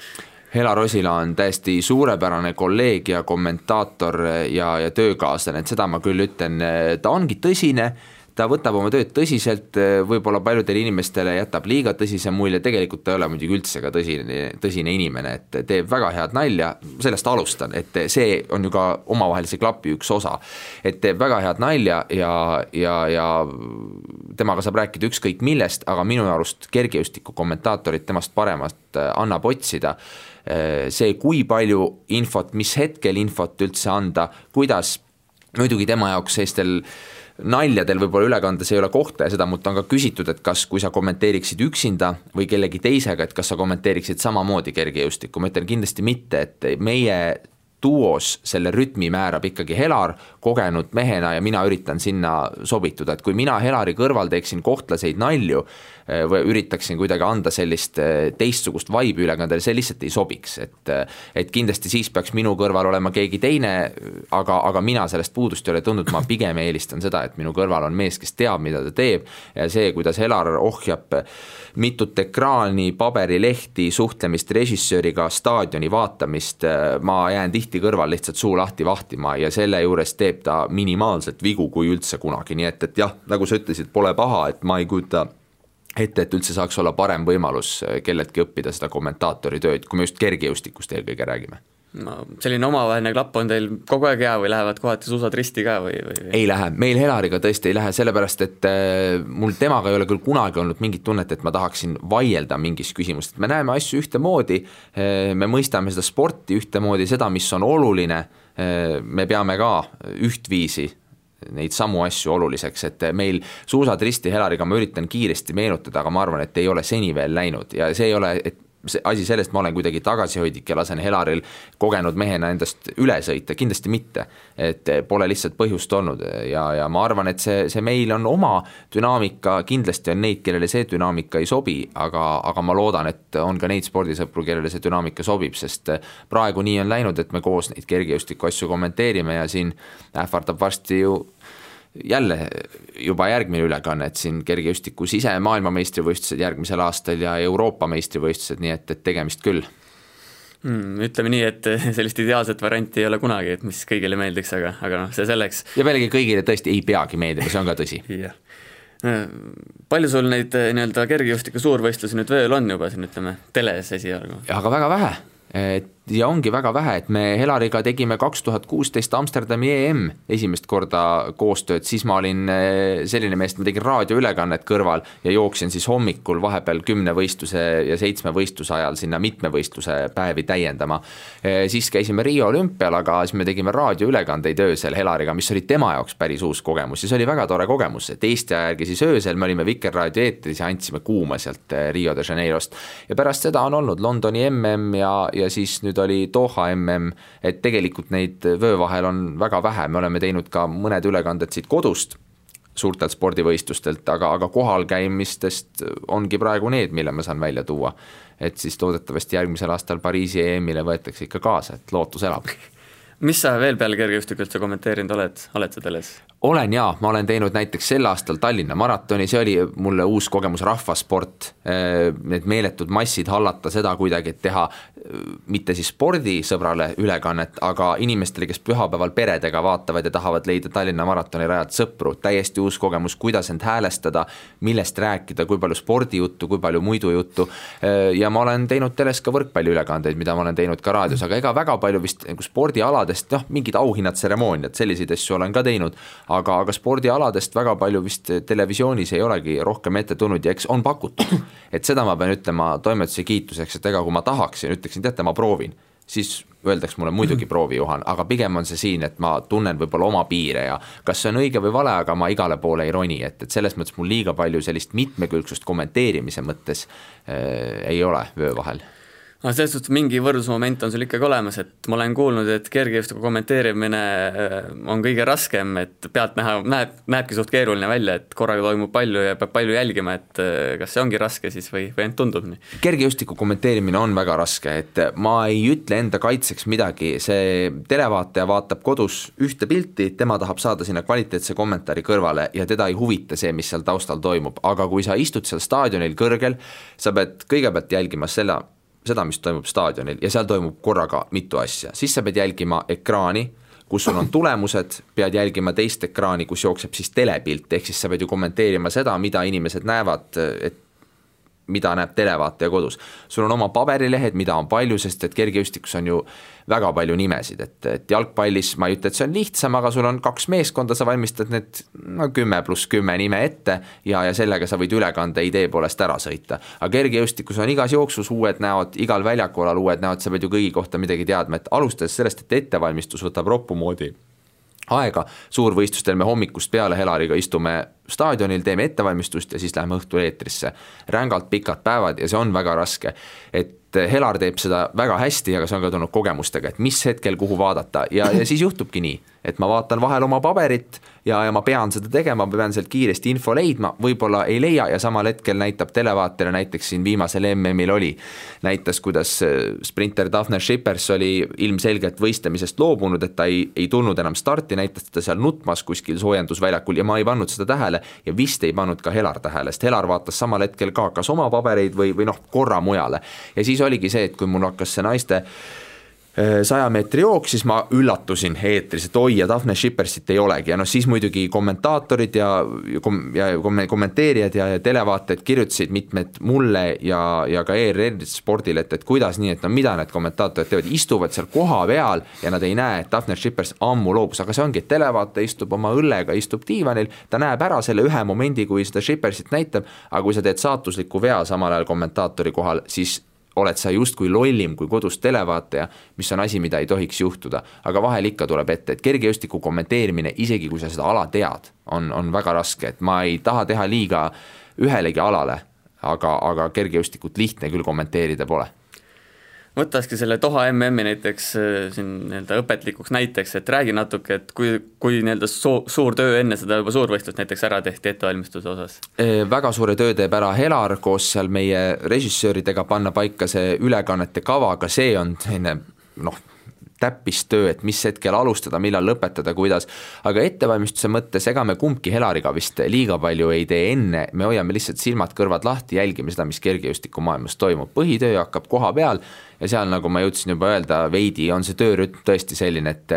C: Hela Rosila on täiesti suurepärane kolleeg ja kommentaator ja, ja töökaaslane, et seda ma küll ütlen, ta ongi tõsine, ta võtab oma tööd tõsiselt, võib-olla paljudele inimestele jätab liiga tõsise mulje, tegelikult ta ei ole muidugi üldse ka tõsine, tõsine inimene, et teeb väga head nalja, sellest alustan, et see on ju ka omavahelise klapi üks osa. et teeb väga head nalja ja, ja, ja temaga saab rääkida ükskõik millest, aga minu arust kergejõustiku kommentaatorit temast paremat annab otsida see, kui palju infot, mis hetkel infot üldse anda, kuidas muidugi tema jaoks sellistel naljadel võib-olla ülekandes ei ole kohta ja seda mult on ka küsitud, et kas, kui sa kommenteeriksid üksinda või kellegi teisega, et kas sa kommenteeriksid samamoodi kergejõustikku, ma ütlen kindlasti mitte, et meie duos selle rütmi määrab ikkagi Helar kogenud mehena ja mina üritan sinna sobituda, et kui mina Helari kõrval teeksin kohtlaseid nalju, Äh, või üritaksin kuidagi anda sellist äh, teistsugust vibe'i ülekandele, see lihtsalt ei sobiks, et äh, et kindlasti siis peaks minu kõrval olema keegi teine, aga, aga mina sellest puudust ei ole tundnud, ma pigem eelistan seda, et minu kõrval on mees, kes teab, mida ta teeb ja see, kuidas Helar ohjab mitut ekraani, paberilehti, suhtlemist režissööriga, staadioni vaatamist, ma jään tihti kõrval lihtsalt suu lahti vahtima ja selle juures teeb ta minimaalselt vigu, kui üldse kunagi, nii et, et jah, nagu sa ütlesid, pole paha, et ma ei kujuta ette, et üldse saaks olla parem võimalus kelleltki õppida seda kommentaatori tööd, kui me just kergejõustikust eelkõige räägime
B: no selline omavaheline klapp on teil kogu aeg hea või lähevad kohati suusad risti ka või, või?
C: ei lähe, meil Helariga tõesti ei lähe, sellepärast et äh, mul temaga ei ole küll kunagi olnud mingit tunnet, et ma tahaksin vaielda mingis küsimuses, me näeme asju ühtemoodi äh,, me mõistame seda sporti ühtemoodi, seda, mis on oluline äh,, me peame ka ühtviisi neid samu asju oluliseks, et meil suusad risti Helariga ma üritan kiiresti meenutada, aga ma arvan, et ei ole seni veel läinud ja see ei ole, et see asi sellest, ma olen kuidagi tagasihoidlik ja lasen Helaril kogenud mehena endast üle sõita, kindlasti mitte. et pole lihtsalt põhjust olnud. Ja, ja ma arvan, et see, see meil on oma dünaamika, kindlasti on neid, kellele see dünaamika ei sobi, aga, aga ma loodan, et on ka neid spordisõpru, kellele see dünaamika sobib, sest praegu nii on läinud, et me koos neid kergejõustiku asju kommenteerime ja siin ähvardab varsti ju jälle juba järgmine ülekanne, et siin kergejõustiku sise maailmameistrivõistlused järgmisel aastal ja Euroopa meistrivõistlused, nii et, et tegemist küll
B: mm,. Ütleme nii, et [LAUGHS] sellist ideaalset varianti ei ole kunagi, et mis kõigile meeldiks, aga, aga noh, see selleks.
C: ja pealegi kõigile tõesti ei peagi meeldima, see on ka tõsi [LAUGHS]
B: jah palju sul neid nii-öelda kergejõustiku suurvõistlusi nüüd veel on juba siin, ütleme, teles esialgu?
C: aga väga vähe, et ja ongi väga vähe, et me Helariga tegime kaks tuhat kuusteist Amsterdami EM esimest korda koostööd, siis ma olin eh, selline mees, et ma tegin raadioülekannet kõrval ja jooksin siis hommikul vahepeal kümne võistluse ja seitsme võistluse ajal sinna mitmevõistluse päevi täiendama. Eh, siis käisime Riio olümpial, aga siis me tegime raadioülekandeid öösel Helariga, mis oli tema jaoks päris uus kogemus ja see oli väga tore kogemus, et Eesti aja järgi siis öösel me olime Vikerraadio eetris ja andsime kuuma sealt eh, Rio de Janeirost. ja pärast seda on olnud Londoni MM ja, ja siis nüüd oli Doha mm, et tegelikult neid vöö vahel on väga vähe, me oleme teinud ka mõned ülekanded siit kodust, suurtelt spordivõistlustelt, aga, aga kohalkäimistest ongi praegu need, mille ma saan välja tuua. et siis loodetavasti järgmisel aastal Pariisi EM-ile võetakse ikka kaasa, et lootus elab [LAUGHS]
B: mis sa veel peale kergejõustikku üldse kommenteerinud oled, oled sa teles?
C: Olen jaa, ma olen teinud näiteks sel aastal Tallinna maratoni, see oli mulle uus kogemus, rahvasport, need meeletud massid hallata, seda kuidagi, et teha mitte siis spordisõbrale ülekannet, aga inimestele, kes pühapäeval peredega vaatavad ja tahavad leida Tallinna maratoni rajalt sõpru, täiesti uus kogemus, kuidas end häälestada, millest rääkida, kui palju spordijuttu, kui palju muidu juttu, ja ma olen teinud teles ka võrkpalliülekandeid, mida ma olen teinud ka raadios, aga ega väga palju vist nagu spordialadest, noh, mingid auhinnad, tseremooniad, selliseid asju olen ka teinud, aga, aga spordialadest väga palju vist televisioonis ei olegi rohkem ette tulnud ja eks on pakutud. [CLEARS THROAT] et seda ma pean ütlema toimetuse kiituseks, et ega kui ma tahaksin, ütleksin, teate, ma proovin, siis öeldakse mulle muidugi proovi, Juhan, aga pigem on see siin, et ma tunnen võib-olla oma piire ja kas see on õige või vale, aga ma igale poole ei roni, et, et selles mõttes mul liiga palju sellist mitmekülgsust kommenteerimise mõttes äh, ei ole vöö vahel
B: no selles suhtes mingi võrdlusmoment on sul ikkagi olemas, et ma olen kuulnud, et kergejõustiku kommenteerimine äh, on kõige raskem, et pealtnäha näeb, näebki suht keeruline välja, et korraga toimub palju ja peab palju jälgima, et äh, kas see ongi raske siis või, või ainult tundub nii?
C: kergejõustiku kommenteerimine on väga raske, et ma ei ütle enda kaitseks midagi, see televaataja vaatab kodus ühte pilti, tema tahab saada sinna kvaliteetse kommentaari kõrvale ja teda ei huvita see, mis seal taustal toimub, aga kui sa istud seal staadionil kõrgel, sa pead kõigepealt jälgima selle seda, mis toimub staadionil ja seal toimub korraga mitu asja, siis sa pead jälgima ekraani, kus sul on tulemused, pead jälgima teist ekraani, kus jookseb siis telepilt, ehk siis sa pead ju kommenteerima seda, mida inimesed näevad, et mida näeb televaataja kodus. sul on oma paberilehed, mida on palju, sest et kergejõustikus on ju väga palju nimesid, et, et jalgpallis ma ei ütle, et see on lihtsam, aga sul on kaks meeskonda, sa valmistad need no kümme pluss kümme nime ette ja, ja sellega sa võid ülekande idee poolest ära sõita. aga kergejõustikus on igas jooksus uued näod, igal väljaku alal uued näod, sa pead ju kõigi kohta midagi teadma, et alustades sellest, et ettevalmistus võtab roppu moodi aega, suurvõistlustel me hommikust peale Helariga istume staadionil, teeme ettevalmistust ja siis läheme õhtul eetrisse. rängalt pikad päevad ja see on väga raske. et Helar teeb seda väga hästi, aga see on ka tulnud kogemustega, et mis hetkel kuhu vaadata ja, ja siis juhtubki nii et ma vaatan vahel oma paberit ja, ja ma pean seda tegema, ma pean sealt kiiresti info leidma, võib-olla ei leia ja samal hetkel näitab televaatajale, näiteks siin viimasel MM-il oli, näitas, kuidas äh, sprinter Daphne Shippers oli ilmselgelt võistlemisest loobunud, et ta ei, ei tulnud enam starti, näitas teda seal nutmas kuskil soojendusväljakul ja ma ei pannud seda tähele ja vist ei pannud ka Helar tähele, sest Helar vaatas samal hetkel ka kas oma pabereid või, või noh, korra mujale. ja siis oligi see, et kui mul hakkas see naiste Äh, saja meetri jooks, siis ma üllatusin eetris, et oi, ja Daphne Schippersit ei olegi. Ja noh, siis muidugi kommentaatorid ja kom-, ja kommenteerijad ja, ja televaatajad kirjutasid mitmed mulle ja, ja ka ERR spordile, et, et kuidas nii, et no mida need kommentaatorid teevad, istuvad seal kohapeal ja nad ei näe, et Daphne Schippers ammu loobus, aga see ongi, et televaataja istub oma õllega, istub diivanil, ta näeb ära selle ühe momendi, kui seda Schippersit näitab, aga kui sa teed saatusliku vea samal ajal kommentaatori kohal, siis oled sa justkui lollim kui kodus televaataja, mis on asi, mida ei tohiks juhtuda. aga vahel ikka tuleb ette, et kergejõustiku kommenteerimine, isegi kui sa seda ala tead, on, on väga raske, et ma ei taha teha liiga ühelegi alale, aga, aga kergejõustikut lihtne küll kommenteerida pole
B: võtakski selle Doha MM-i näiteks äh, siin nii-öelda õpetlikuks näiteks, et räägi natuke, et kui, kui nii-öelda soo-, suur töö enne seda juba suurvõistlust näiteks ära tehti ettevalmistuse osas?
C: väga suure töö teeb ära Helar koos seal meie režissööridega panna paika see ülekannete kava, aga see on selline noh, täppistöö, et mis hetkel alustada, millal lõpetada, kuidas, aga ettevalmistuse mõttes, ega me kumbki Helariga vist liiga palju ei tee enne, me hoiame lihtsalt silmad-kõrvad lahti, jälgime seda, mis kergejõustikumaailmas toimub, põhitöö hakkab koha peal ja seal, nagu ma jõudsin juba öelda, veidi on see töörütm tõesti selline, et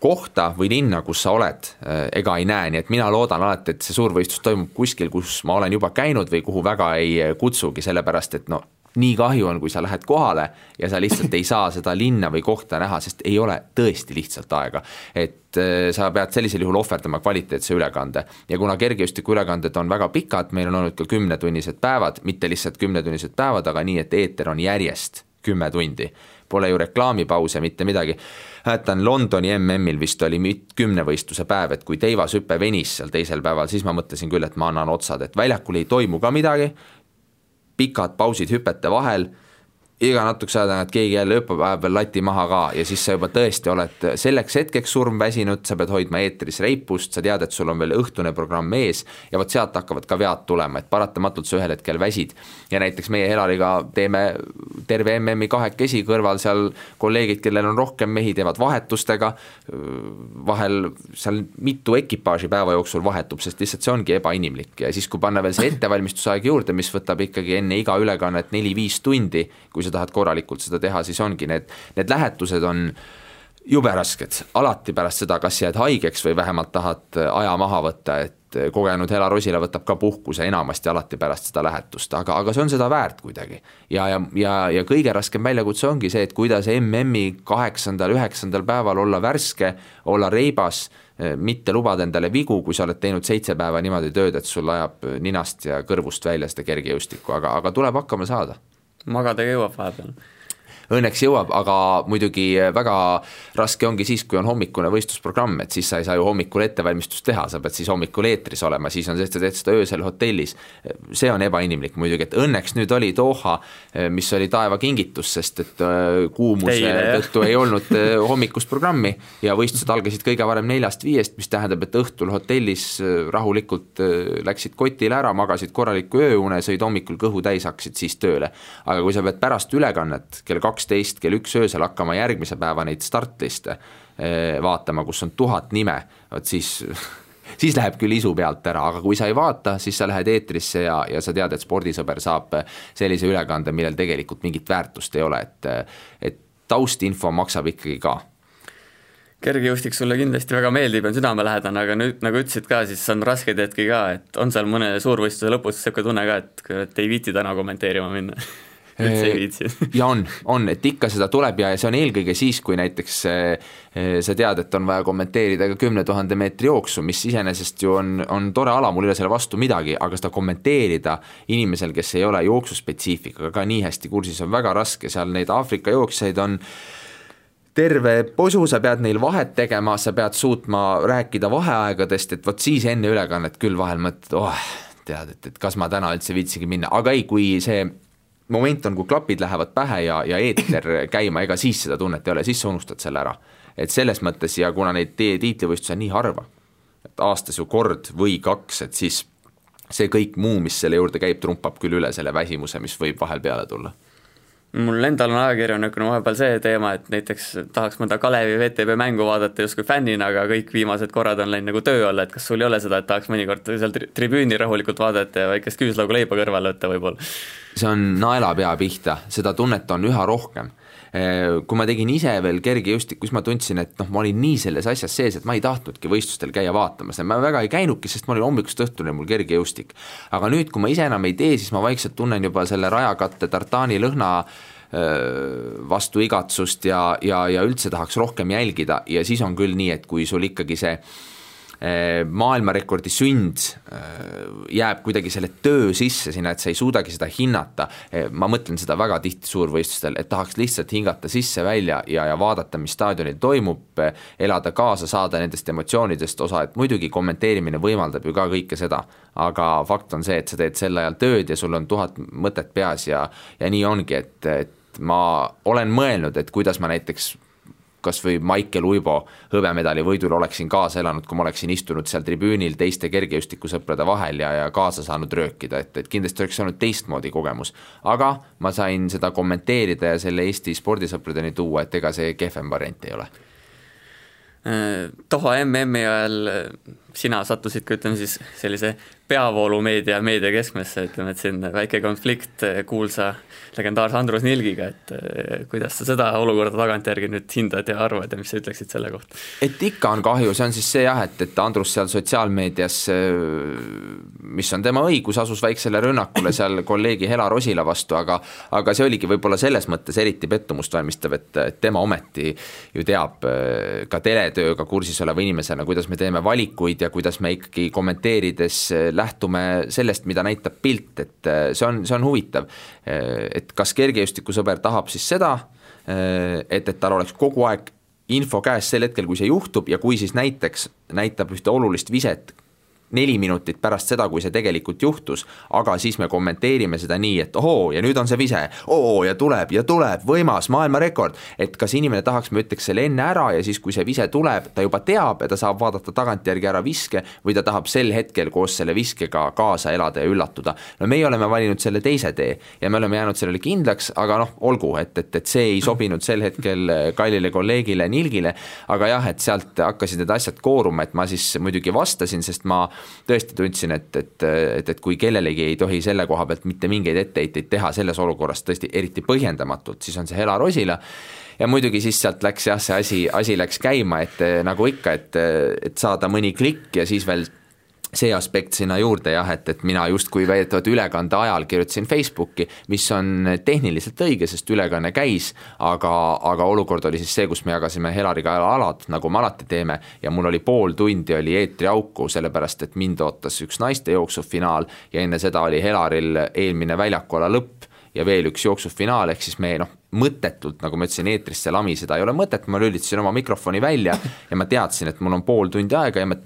C: kohta või linna, kus sa oled, ega ei näe, nii et mina loodan alati, et see suurvõistlus toimub kuskil, kus ma olen juba käinud või kuhu väga ei kutsugi, sellepärast et no nii kahju on, kui sa lähed kohale ja sa lihtsalt ei saa seda linna või kohta näha, sest ei ole tõesti lihtsalt aega. et äh, sa pead sellisel juhul ohverdama kvaliteetse ülekande ja kuna kergejõustiku ülekanded on väga pikad, meil on olnud ka kümnetunnised päevad, mitte lihtsalt kümnetunnised päevad, aga nii, et eeter on järjest kümme tundi. Pole ju reklaamipause, mitte midagi. mäletan Londoni MM-il vist oli kümnevõistluse päev, et kui teivashüpe venis seal teisel päeval, siis ma mõtlesin küll, et ma annan otsad, et väljakul ei toimu ka midagi pikad pausid hüpete vahel iga natukese aja tagant keegi jälle hüppab vahepeal lati maha ka ja siis sa juba tõesti oled selleks hetkeks surmväsinud, sa pead hoidma eetris reipust, sa tead, et sul on veel õhtune programm ees ja vot sealt hakkavad ka vead tulema, et paratamatult sa ühel hetkel väsid. ja näiteks meie Helariga teeme terve MM-i kahekesi, kõrval seal kolleegid, kellel on rohkem mehi, teevad vahetustega, vahel seal mitu ekipaaži päeva jooksul vahetub, sest lihtsalt see ongi ebainimlik ja siis, kui panna veel see ettevalmistusaeg juurde, mis võtab ikkagi enne iga ülekannet neli-viis tundi, kui sa tahad korralikult seda teha, siis ongi need, need lähetused on jube rasked, alati pärast seda, kas jääd haigeks või vähemalt tahad aja maha võtta, et kogenud Hela Rosila võtab ka puhkuse enamasti alati pärast seda lähetust, aga, aga see on seda väärt kuidagi. ja, ja, ja, ja kõige raskem väljakutse ongi see, et kuidas MM-i kaheksandal, üheksandal päeval olla värske, olla reibas, mitte lubada endale vigu, kui sa oled teinud seitse päeva niimoodi tööd, et sul ajab ninast ja kõrvust välja seda kergejõustikku, aga, aga tuleb hakkama saada
B: magada jõuab vahepeal
C: õnneks jõuab, aga muidugi väga raske ongi siis, kui on hommikune võistlusprogramm, et siis sa ei saa ju hommikul ettevalmistust teha, sa pead siis hommikul eetris olema, siis on see, et sa teed seda öösel hotellis. see on ebainimlik muidugi, et õnneks nüüd oli Doha, mis oli taevakingitus, sest et äh, kuumuse tõttu ei olnud hommikust programmi ja võistlused algasid kõige varem neljast-viiest, mis tähendab, et õhtul hotellis rahulikult läksid kotile ära, magasid korraliku ööune, sõid hommikul kõhu täis, hakkasid siis tööle. aga kui sa pead pärast ülekannet kell kaks kaksteist kell üks öösel hakkama järgmise päeva neid startliste eh, vaatama, kus on tuhat nime, vot siis [LAUGHS] siis läheb küll isu pealt ära, aga kui sa ei vaata, siis sa lähed eetrisse ja, ja sa tead, et spordisõber saab sellise ülekande, millel tegelikult mingit väärtust ei ole, et et taustinfo maksab ikkagi ka.
B: Kergejõustik sulle kindlasti väga meeldib on südamelähedane, aga nüüd nagu ütlesid ka, siis on raskeid hetki ka, et on seal mõne suurvõistluse lõpus niisugune tunne ka, et, et ei viitsi täna kommenteerima minna [LAUGHS] üldse ei viitsi. [LAUGHS]
C: ja on, on, et ikka seda tuleb ja, ja see on eelkõige siis, kui näiteks sa tead, et on vaja kommenteerida ka kümne tuhande meetri jooksu, mis iseenesest ju on, on tore ala, mul ei ole selle vastu midagi, aga seda kommenteerida inimesel, kes ei ole jooksuspetsiifikaga ka nii hästi kursis, on väga raske, seal neid Aafrika jooksjaid on terve posu, sa pead neil vahet tegema, sa pead suutma rääkida vaheaegadest, et vot siis enne ülekannet küll vahel mõtled, oh, tead, et, et kas ma täna üldse viitsigi minna, aga ei, kui see moment on, kui klapid lähevad pähe ja, ja eeter [LAUGHS] käima, ega siis seda tunnet ei ole, siis sa unustad selle ära. et selles mõttes ja kuna neid tiitlivõistlusi on nii harva, et aastas ju kord või kaks, et siis see kõik muu, mis selle juurde käib, trumpab küll üle selle väsimuse, mis võib vahel peale tulla
B: mul endal on ajakirjanikuna vahepeal see teema, et näiteks tahaks mõnda Kalevi VTB mängu vaadata justkui fännina, aga kõik viimased korrad on läinud nagu töö alla, et kas sul ei ole seda, et tahaks mõnikord seal tri tribüüni rahulikult vaadata ja väikest küüslaugu leiba kõrvale võtta võib-olla?
C: see on naelapea pihta, seda tunnet on üha rohkem kui ma tegin ise veel kergejõustikku, siis ma tundsin, et noh, ma olin nii selles asjas sees, et ma ei tahtnudki võistlustel käia vaatamas, ma väga ei käinudki, sest ma olin hommikust õhtuni mul kergejõustik. aga nüüd, kui ma ise enam ei tee, siis ma vaikselt tunnen juba selle rajakatte tartaani lõhna vastu igatsust ja, ja, ja üldse tahaks rohkem jälgida ja siis on küll nii, et kui sul ikkagi see Äh, maailmarekordi sünd äh, jääb kuidagi selle töö sisse sinna, et sa ei suudagi seda hinnata. Äh, ma mõtlen seda väga tihti suurvõistlustel, et tahaks lihtsalt hingata sisse-välja ja, ja vaadata, mis staadionil toimub, elada kaasa, saada nendest emotsioonidest osa, et muidugi kommenteerimine võimaldab ju ka kõike seda, aga fakt on see, et sa teed sel ajal tööd ja sul on tuhat mõtet peas ja, ja nii ongi, et, et ma olen mõelnud, et kuidas ma näiteks kas või Maicel Uibo hõbemedali võidul oleksin kaasa elanud, kui ma oleksin istunud seal tribüünil teiste kergejõustikusõprade vahel ja, ja kaasa saanud röökida, et, et kindlasti oleks olnud teistmoodi kogemus. aga ma sain seda kommenteerida ja selle Eesti spordisõpradeni tuua, et ega see kehvem variant ei ole
B: Doha MM-i ajal sina sattusid ka ütleme siis sellise peavoolumeedia, meedia keskmesse, ütleme, et siin väike konflikt kuulsa legendaarse Andrus Nilgiga, et eh, kuidas sa seda olukorda tagantjärgi nüüd hindad ja arvad ja mis sa ütleksid selle kohta?
C: et ikka on kahju, see on siis see jah, et, et Andrus seal sotsiaalmeedias, mis on tema õigus, asus väiksele rünnakule seal kolleegi Hela Rosila vastu, aga aga see oligi võib-olla selles mõttes eriti pettumust valmistav, et tema ometi ju teab eh, ka teletööga kursis oleva inimesena, kuidas me teeme valikuid ja kuidas me ikkagi kommenteerides lähtume sellest, mida näitab pilt, et äh, see on, see on huvitav. Äh, et kas kergejõustikusõber tahab siis seda, äh, et, et tal oleks kogu aeg info käes sel hetkel, kui see juhtub ja kui siis näiteks näitab ühte olulist viset neli minutit pärast seda, kui see tegelikult juhtus, aga siis me kommenteerime seda nii, et ohoo, ja nüüd on see vise, oo, ja tuleb ja tuleb, võimas, maailmarekord. et kas inimene tahaks, me ütleks selle enne ära ja siis, kui see vise tuleb, ta juba teab ja ta saab vaadata tagantjärgi ära viske või ta tahab sel hetkel koos selle viskega kaasa elada ja üllatuda. no meie oleme valinud selle teise tee ja me oleme jäänud sellele kindlaks, aga noh, olgu, et, et, et see ei sobinud sel hetkel kallile kolleegile Nilgile, aga jah, et sealt hakkasid need asjad kooruma, et ma siis muidugi vastasin, sest ma tõesti tundsin, et, et, et, et kui kellelegi ei tohi selle koha pealt mitte mingeid etteheiteid teha selles olukorras tõesti eriti põhjendamatult, siis on see Hela Rosila. Ja muidugi siis sealt läks jah, see asi, asi läks käima, et nagu ikka, et, et saada mõni klikk ja siis veel see aspekt sinna juurde jah, et, et mina justkui väidetavalt ülekande ajal kirjutasin Facebooki, mis on tehniliselt õige, sest ülekanne käis, aga, aga olukord oli siis see, kus me jagasime Helariga alad, nagu me alati teeme, ja mul oli pool tundi oli eetriauku, sellepärast et mind ootas üks naiste jooksufinaal ja enne seda oli Helaril eelmine väljakuala lõpp ja veel üks jooksufinaal, ehk siis me noh, mõttetult, nagu ma ütlesin, eetrisse lamiseda ei ole mõtet, ma lülitasin oma mikrofoni välja ja ma teadsin, et mul on pool tundi aega ja ma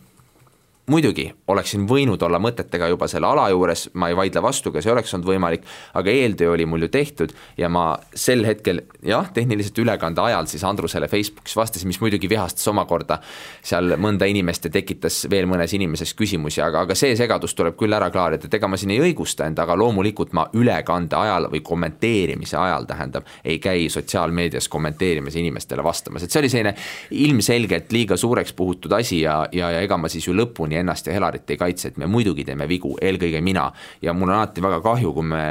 C: muidugi oleksin võinud olla mõtetega juba selle ala juures, ma ei vaidle vastu, ka see oleks olnud võimalik, aga eeltöö oli mul ju tehtud ja ma sel hetkel jah, tehniliselt ülekande ajal siis Andrusele Facebookis vastasin, mis muidugi vihastas omakorda. seal mõnda inimest ja tekitas veel mõnes inimeses küsimusi, aga, aga see segadus tuleb küll ära klaarida, et ega ma siin ei õigusta end, aga loomulikult ma ülekande ajal või kommenteerimise ajal, tähendab, ei käi sotsiaalmeedias kommenteerimas inimestele vastamas, et see oli selline ilmselgelt liiga suureks puhutud asi ja, ja, ja ega ma siis ju lõpuni siiamaani ennast ja Helarit ei kaitse, et me muidugi teeme vigu, eelkõige mina. ja mul on alati väga kahju, kui me,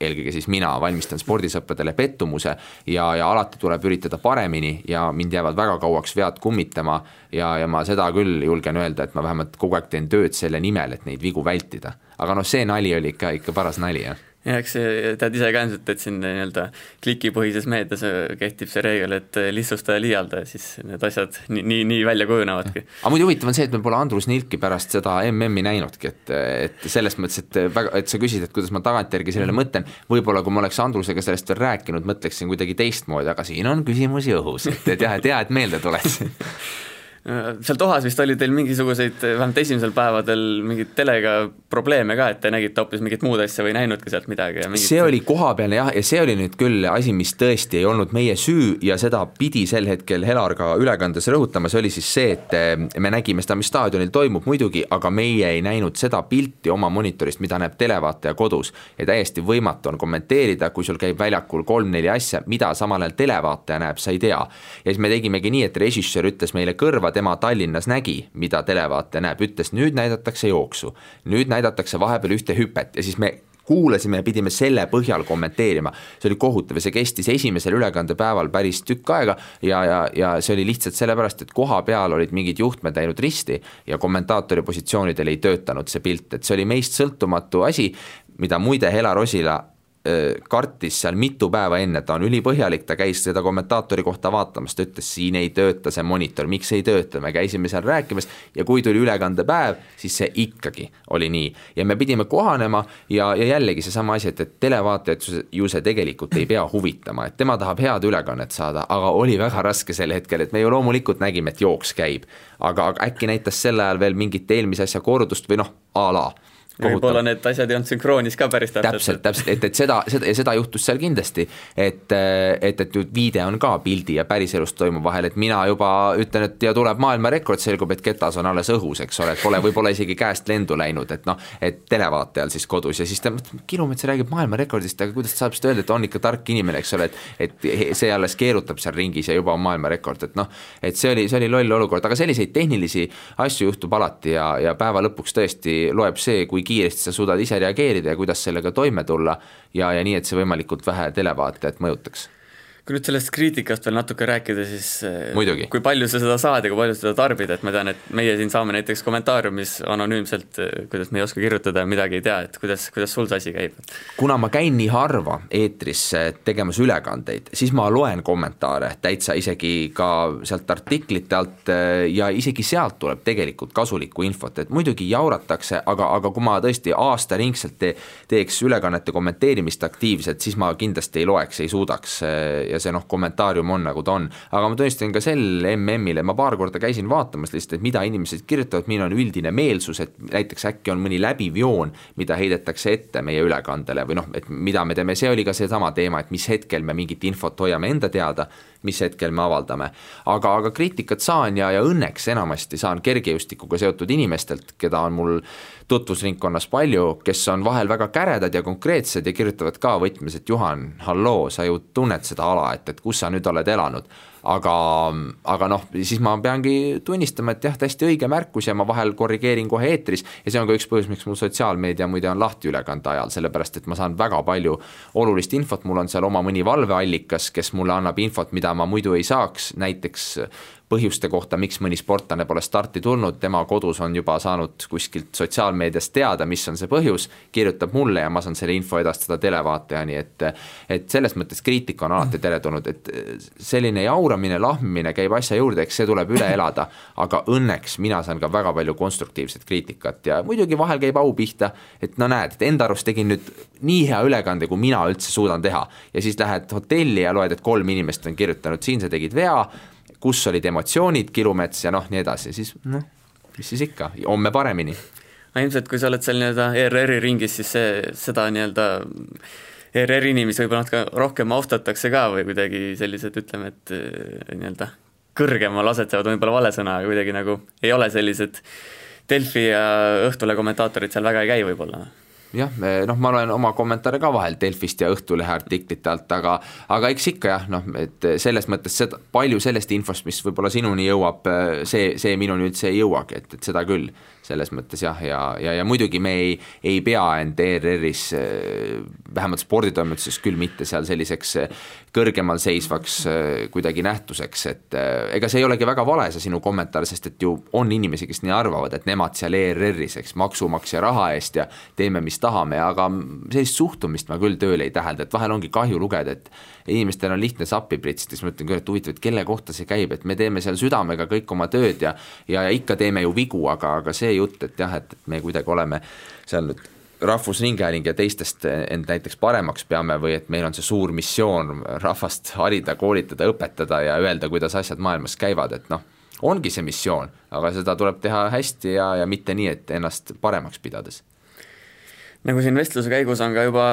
C: eelkõige siis mina, valmistan spordisõpradele pettumuse ja, ja alati tuleb üritada paremini ja mind jäävad väga kauaks vead kummitama ja, ja ma seda küll julgen öelda, et ma vähemalt kogu aeg teen tööd selle nimel, et neid vigu vältida. aga noh, see nali oli ikka, ikka paras nali, jah
B: jah, eks tead ise ka ilmselt, et siin nii-öelda klikipõhises meedias kehtib see reegel, et lihtsusta ja liialda ja siis need asjad nii, nii, nii välja kujunevadki.
C: aga muidu huvitav on see, et me pole Andrus Nilki pärast seda MM-i näinudki, et, et selles mõttes, et väga, et sa küsid, et kuidas ma tagantjärgi sellele mõtlen, võib-olla kui ma oleks Andrusega sellest veel rääkinud, mõtleksin kuidagi teistmoodi, aga siin on küsimusi õhus, et, et jah, et hea, et meelde tuleks [LAUGHS]
B: Äh, seal Tohas vist oli teil mingisuguseid, vähemalt esimesel päevadel mingeid telega probleeme ka, et te nägite hoopis mingit muud asja või ei näinudki sealt midagi ja mingit...
C: see oli kohapealne jah, ja see oli nüüd küll asi, mis tõesti ei olnud meie süü ja seda pidi sel hetkel Helar ka ülekandes rõhutama, see oli siis see, et eh, me nägime seda, mis staadionil toimub muidugi, aga meie ei näinud seda pilti oma monitorist, mida näeb televaataja kodus. ja täiesti võimatu on kommenteerida, kui sul käib väljakul kolm-neli asja, mida samal ajal televaataja näeb, sa ei tea. ja siis me tegimegi nii, et režissöör ütles meile kõrva, tema Tallinnas nägi, mida televaataja näeb, ütles nüüd näidatakse jooksu. nüüd näidatakse vahepeal ühte hüpet ja siis me kuulasime ja pidime selle põhjal kommenteerima. see oli kohutav ja see kestis esimesel ülekandepäeval päris tükk aega ja, ja, ja see oli lihtsalt sellepärast, et koha peal olid mingid juhtmed läinud risti ja kommentaatori positsioonidel ei töötanud see pilt, et see oli meist sõltumatu asi, mida muide Helar Osila kartis seal mitu päeva enne, ta on ülipõhjalik, ta käis seda kommentaatori kohta vaatamas, ta ütles, siin ei tööta see monitor, miks ei tööta, me käisime seal rääkimas ja kui tuli ülekandepäev, siis see ikkagi oli nii. ja me pidime kohanema ja, ja jällegi seesama asi, et, et televaatajat ju see tegelikult ei pea huvitama, et tema tahab head ülekannet saada, aga oli väga raske sel hetkel, et me ju loomulikult nägime, et jooks käib. aga, aga äkki näitas sel ajal veel mingit eelmise asja kordust või noh, a la
B: võib-olla need asjad ei olnud sünkroonis ka päris täpselt.
C: täpselt, täpselt, et, et seda, seda ja seda juhtus seal kindlasti, et, et, et nüüd viide on ka pildi ja päriselus toimuva vahel, et mina juba ütlen, et ja tuleb maailmarekord, selgub, et ketas on alles õhus, eks ole, et pole võib-olla isegi käest lendu läinud, et noh, et televaatajal siis kodus ja siis ta mõtleb, Kilumets räägib maailmarekordist, aga kuidas ta saab seda öelda, et on ikka tark inimene, eks ole, et et see alles keerutab seal ringis ja juba on maailmarekord, et noh, et see oli, see oli loll olukord, aga selliseid tehnilisi asju juhtub alati ja, ja päeva lõpuks tõesti loeb see, kui kiiresti sa suudad ise reageerida ja kuidas sellega toime tulla ja, ja nii, et see võimalikult vähe televaatajat mõjutaks
B: kui nüüd sellest kriitikast veel natuke rääkida, siis
C: eh, Muidugi.
B: kui palju sa seda saad ja kui palju seda tarbid, et ma tean, et meie siin saame näiteks kommentaariumis anonüümselt, eh, kuidas me ei oska kirjutada ja midagi ei tea, et kuidas, kuidas sul see asi käib?
C: kuna ma käin nii harva eetris tegemas ülekandeid, siis ma loen kommentaare täitsa isegi ka sealt artiklite alt eh, ja isegi sealt tuleb tegelikult kasulikku infot, et muidugi jauratakse, aga, aga kui ma tõesti aastaringselt te, teeks ülekannete kommenteerimist aktiivselt, siis ma kindlasti ei loeks, ei suudaks ja see noh, kommentaarium on nagu ta on. aga ma tunnistan ka sel MM-il, ma paar korda käisin vaatamas lihtsalt, et mida inimesed kirjutavad, milline on üldine meelsus, et näiteks äkki on mõni läbiv joon, mida heidetakse ette meie ülekandele või noh, et mida me teeme, see oli ka seesama teema, et mis hetkel me mingit infot hoiame enda teada, mis hetkel me avaldame. aga, aga kriitikat saan ja, ja õnneks enamasti saan kergejõustikuga seotud inimestelt, keda on mul tutvusringkonnas palju, kes on vahel väga käredad ja konkreetsed ja kirjutavad ka võtmes, et Juhan, halloo, sa ju tunned seda ala, et, et kus sa nüüd oled elanud aga, aga noh, siis ma peangi tunnistama, et jah, täiesti õige märkus ja ma vahel korrigeerin kohe eetris. Ja see on ka üks põhjus, miks mul sotsiaalmeedia muide on lahti ülekande ajal, sellepärast et ma saan väga palju olulist infot, mul on seal oma mõni valveallikas, kes mulle annab infot, mida ma muidu ei saaks, näiteks põhjuste kohta, miks mõni sportlane pole starti tulnud, tema kodus on juba saanud kuskilt sotsiaalmeediast teada, mis on see põhjus, kirjutab mulle ja ma saan selle info edastada televaatajani, et et selles mõttes kriitika on alati teretulnud, et selline jauramine, lahmimine käib asja juurde, eks see tuleb üle elada, aga õnneks mina saan ka väga palju konstruktiivset kriitikat ja muidugi vahel käib au pihta, et no näed, et enda arust tegin nüüd nii hea ülekande, kui mina üldse suudan teha. Ja siis lähed hotelli ja loed, et kolm inimest on kirjutanud, siin sa tegid vea, kus olid emotsioonid, Kilumets ja noh, nii edasi, siis noh, mis siis ikka, homme paremini.
B: no ilmselt, kui sa oled seal nii-öelda ERR-i ringis, siis see, seda nii-öelda ERR-i inimesi võib-olla natuke rohkem austatakse ka või kuidagi sellised, ütleme, et eh, nii-öelda kõrgemal asetsevad, võib-olla vale sõna, aga kuidagi nagu ei ole sellised Delfi ja Õhtulehe kommentaatorid seal väga ei käi võib-olla
C: jah, noh, ma loen oma kommentaare ka vahel Delfist ja Õhtulehe artiklite alt, aga aga eks ikka jah, noh, et selles mõttes seda, palju sellest infost, mis võib-olla sinuni jõuab, see, see minuni üldse ei jõuagi, et, et seda küll selles mõttes jah, ja, ja, ja muidugi me ei, ei pea end ERR-is, vähemalt sporditoimetuses küll mitte seal selliseks kõrgemal seisvaks kuidagi nähtuseks, et ega see ei olegi väga vale, see sinu kommentaar, sest et ju on inimesi, kes nii arvavad, et nemad seal ERR-is, eks, maksumaksja raha eest ja teeme, mis tahame, aga sellist suhtumist ma küll tööle ei tähelda, et vahel ongi kahju lugeda, et inimestel on lihtne sappi pritsida, siis ma ütlen küll, et huvitav, et kelle kohta see käib, et me teeme seal südamega kõik oma tööd ja ja ikka teeme ju vigu, aga, aga see jutt, et jah, et, et me kuidagi oleme seal nüüd Rahvusringhääling ja teistest end näiteks paremaks peame või et meil on see suur missioon rahvast harida, koolitada, õpetada ja öelda, kuidas asjad maailmas käivad, et noh, ongi see missioon, aga seda tuleb teha hästi ja, ja mitte nii, et ennast paremaks pidades
B: nagu siin vestluse käigus on ka juba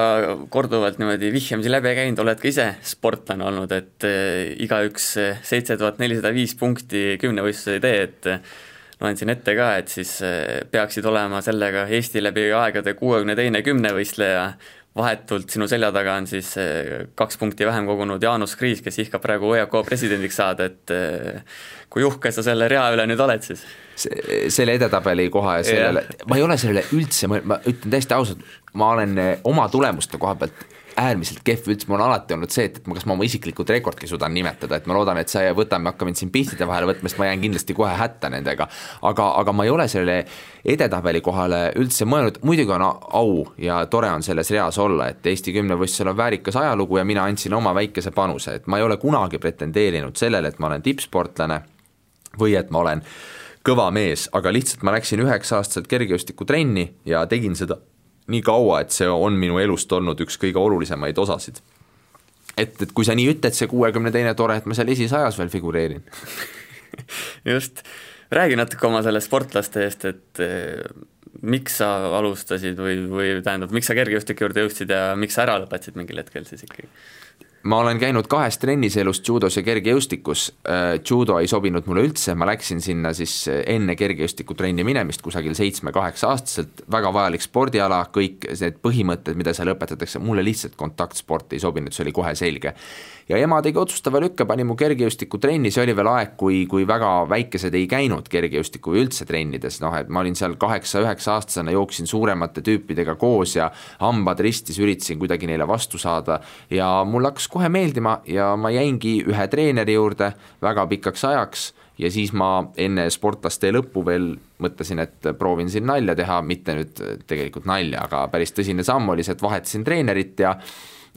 B: korduvalt niimoodi vihjamisi läbi käinud, oled ka ise sportlane olnud, et eh, igaüks seitse tuhat nelisada viis punkti kümnevõistluse ei tee, et eh, loen siin ette ka, et siis eh, peaksid olema sellega Eesti läbi aegade kuuekümne teine kümnevõistleja, vahetult sinu selja taga on siis kaks punkti vähem kogunud Jaanus Kriis, kes ihkab praegu ÜRK presidendiks saada, et kui uhke sa selle rea üle nüüd oled siis?
C: selle edetabeli koha ja sellele, ma ei ole sellele üldse, ma ütlen täiesti ausalt, ma olen eh, oma tulemuste koha pealt äärmiselt kehv üldse, mul on alati olnud see, et, et ma, kas ma oma isiklikud rekordki suudan nimetada, et ma loodan, et sa ei võta, me hakkame siin pihtide vahele võtma, sest ma jään kindlasti kohe hätta nendega. aga, aga ma ei ole sellele edetabeli kohale üldse mõelnud, muidugi on au ja tore on selles reas olla, et Eesti kümnevõistlusel on väärikas ajalugu ja mina andsin oma väikese panuse, et ma ei ole kunagi pretendeerinud sellele, et ma olen tippsportlane või et ma olen kõva mees, aga lihtsalt ma läksin üheksa-aastaselt kergejõustikutrenni ja tegin seda nii kaua, et see on minu elust olnud üks kõige olulisemaid osasid. et, et kui sa nii ütled, see kuuekümne teine tore, et ma seal esisajas veel figureerin [LAUGHS]
B: just, räägi natuke oma sellest sportlaste eest, et eh, miks sa alustasid või, või tähendab, miks sa kergejõustiku juurde jõudsid ja miks sa ära lõpetasid mingil hetkel siis ikkagi?
C: Ma olen käinud kahes trennis elus, judos ja kergejõustikus. Äh, judo ei sobinud mulle üldse, ma läksin sinna siis äh, enne kergejõustikutrenni minemist kusagil seitsme-kaheksa aastaselt, väga vajalik spordiala, kõik need põhimõtted, mida seal õpetatakse, mulle lihtsalt kontaktsport ei sobinud, see oli kohe selge ja ema tegi otsustava lükke, pani mu kergejõustikutrenni, see oli veel aeg, kui, kui väga väikesed ei käinud kergejõustiku või üldse trennides, noh et ma olin seal kaheksa-üheksa aastasena, jooksin suuremate tüüpidega koos ja hambad ristis, üritasin kuidagi neile vastu saada. Ja mulle hakkas kohe meeldima ja ma jäingi ühe treeneri juurde väga pikaks ajaks ja siis ma enne sportlaste lõppu veel mõtlesin, et proovin siin nalja teha, mitte nüüd tegelikult nalja, aga päris tõsine samm oli see, et vahetasin treenerit ja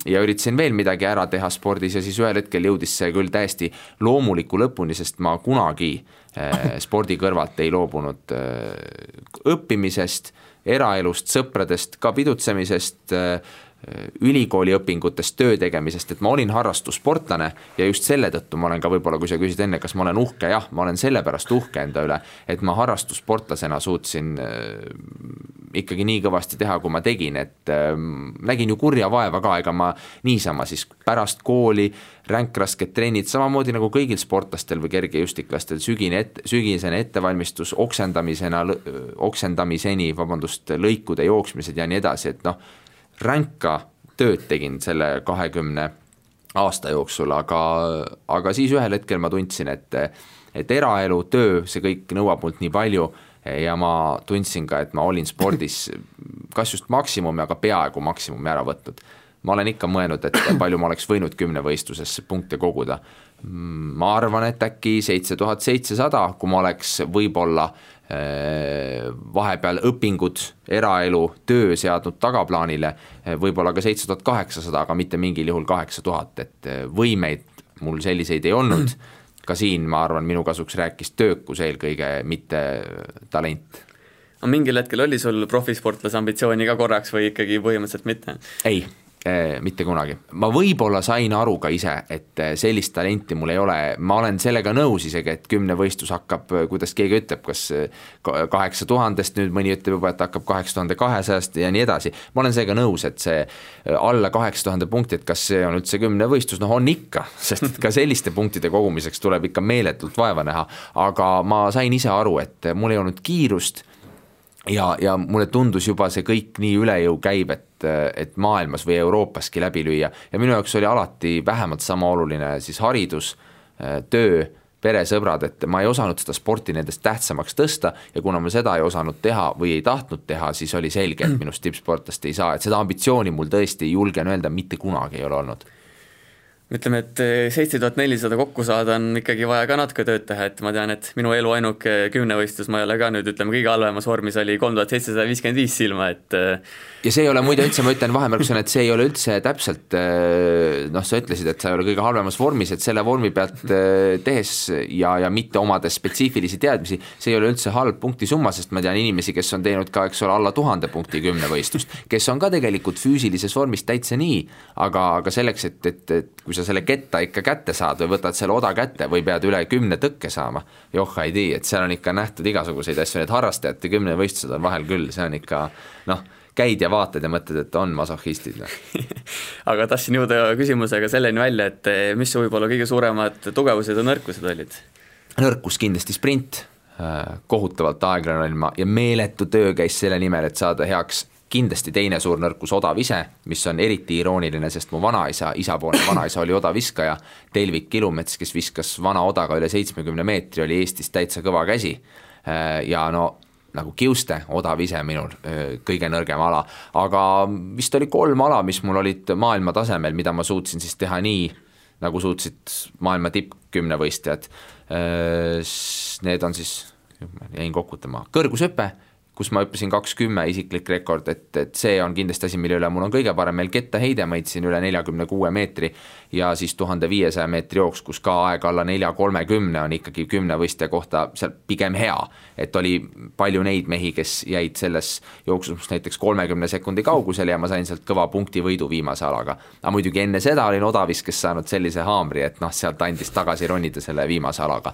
C: ja üritasin veel midagi ära teha spordis ja siis ühel hetkel jõudis see küll täiesti loomuliku lõpuni, sest ma kunagi äh, [LAUGHS] spordi kõrvalt ei loobunud äh, õppimisest, eraelust, sõpradest, ka pidutsemisest äh,, ülikooli õpingutest, töö tegemisest, et ma olin harrastussportlane ja just selle tõttu ma olen ka võib-olla, kui sa küsisid enne, kas ma olen uhke, jah, ma olen sellepärast uhke enda üle, et ma harrastussportlasena suutsin äh, ikkagi nii kõvasti teha, kui ma tegin, et äh, nägin ju kurja vaeva ka, ega ma niisama siis pärast kooli ränkrasked trennid, samamoodi nagu kõigil sportlastel või kergejõustiklastel, sügine et-, sügisene ettevalmistus oksendamisena, oksendamiseni, vabandust, lõikude jooksmised ja nii edasi, et noh, ränka tööd tegin selle kahekümne aasta jooksul, aga, aga siis ühel hetkel ma tundsin, et et eraelu, töö, see kõik nõuab mult nii palju ja ma tundsin ka, et ma olin spordis [LAUGHS] kas just maksimumi, aga peaaegu maksimumi ära võtnud. ma olen ikka mõelnud, et palju ma oleks võinud kümnevõistluses punkte koguda. ma arvan, et äkki seitse tuhat seitsesada, kui ma oleks võib-olla vahepeal õpingud, eraelu, töö seadnud tagaplaanile, äh, võib-olla ka seitse tuhat kaheksasada, aga mitte mingil juhul kaheksa tuhat, et äh, võimeid mul selliseid ei olnud, ka siin ma arvan, minu kasuks rääkis töökus eelkõige, mitte talent.
B: Aga mingil hetkel oli sul profisportlase ambitsiooni ka korraks või ikkagi põhimõtteliselt mitte?
C: ei, mitte kunagi. ma võib-olla sain aru ka ise, et eh, sellist talenti mul ei ole, ma olen sellega nõus isegi, et kümnevõistlus hakkab, eh, kuidas keegi ütleb, kas kaheksa tuhandest, nüüd mõni ütleb juba, et hakkab kaheksa tuhande kahesajast ja nii edasi. ma olen seega nõus, et see alla kaheksa tuhande punkti, et kas see on üldse kümnevõistlus, noh on ikka, [LAUGHS] sest et ka selliste punktide kogumiseks tuleb ikka meeletult vaeva näha. aga ma sain ise aru, et mul ei olnud kiirust ja, ja mulle tundus juba see kõik nii üle jõu käib, et, et maailmas või Euroopaski läbi lüüa. Ja minu jaoks oli alati vähemalt sama oluline siis haridus, töö, peresõbrad, et ma ei osanud seda sporti nendest tähtsamaks tõsta ja kuna ma seda ei osanud teha või ei tahtnud teha, siis oli selge, et minust tippsportlast ei saa, et seda ambitsiooni mul tõesti, julgen öelda, mitte kunagi ei ole olnud
B: ütleme, et eh, seitse tuhat nelisada kokku saada on ikkagi vaja ka natuke tööd teha, et ma tean, et minu elu ainuke kümnevõistlus, ma ei ole ka nüüd ütleme, kõige halvemas vormis oli kolm tuhat seitsesada viiskümmend viis silma, et eh,
C: ja see ei ole muide üldse, ma ütlen vahemärkusena, et see ei ole üldse täpselt eh, noh, sa ütlesid, et sa ei ole kõige halvemas vormis, et selle vormi pealt tehes ja, ja mitte omades spetsiifilisi teadmisi, see ei ole üldse halb punktisumma, sest ma tean inimesi, kes on teinud ka, eks ole, alla tuhande punkti kümnevõistlust, kes on ka tegelikult füüsilises vormis täitsa nii, aga, aga selleks, et, et, et kui sa selle ketta ikka kätte saad või võtad selle oda kätte või pead üle kümne tõkke saama, joh ei tea, et seal on ikka nähtud igasuguseid asju, need harrastajate kümnevõistlused on vahel küll, see on ikka noh, käid ja vaatad ja mõtled, et on masohhistid noh. [LAUGHS]
B: aga tahtsin jõuda küsimusega selleni välja, et eh, mis su võib-olla kõige suuremad tugevused ja nõrkused olid?
C: nõrkus kindlasti sprint, äh, kohutavalt aeglane olin ma ja meeletu töö käis selle nimel, et saada heaks kindlasti teine suur nõrkus odav ise, mis on eriti irooniline, sest mu vanaisa, isapoolne vanaisa oli odaviskaja, Telvik Kilumets, kes viskas vana odaga üle seitsmekümne meetri, oli Eestis täitsa kõva käsi. Äh, ja no nagu kiuste, odav ise minul, äh, kõige nõrgem ala, aga vist oli kolm ala, mis mul olid maailma tasemel, mida ma suutsin siis teha nii, nagu suutsid maailma tippkümnevõistlejad. Äh, need on siis, jäin kokutama, kõrgushüpe kus ma hüppasin kaks kümme, isiklik rekord, et, et see on kindlasti asi, mille üle mul on kõige parem meel, kettaheide ma heitsin üle neljakümne kuue meetri ja siis tuhande viiesaja meetri jooks, kus ka aeg alla nelja kolmekümne on ikkagi kümnevõistleja kohta seal pigem hea. et oli palju neid mehi, kes jäid selles jooksus näiteks kolmekümne sekundi kaugusele ja ma sain sealt kõva punktivõidu viimase alaga. aga muidugi enne seda olin odaviskes saanud sellise haamri, et noh, sealt andis tagasi ronida selle viimase alaga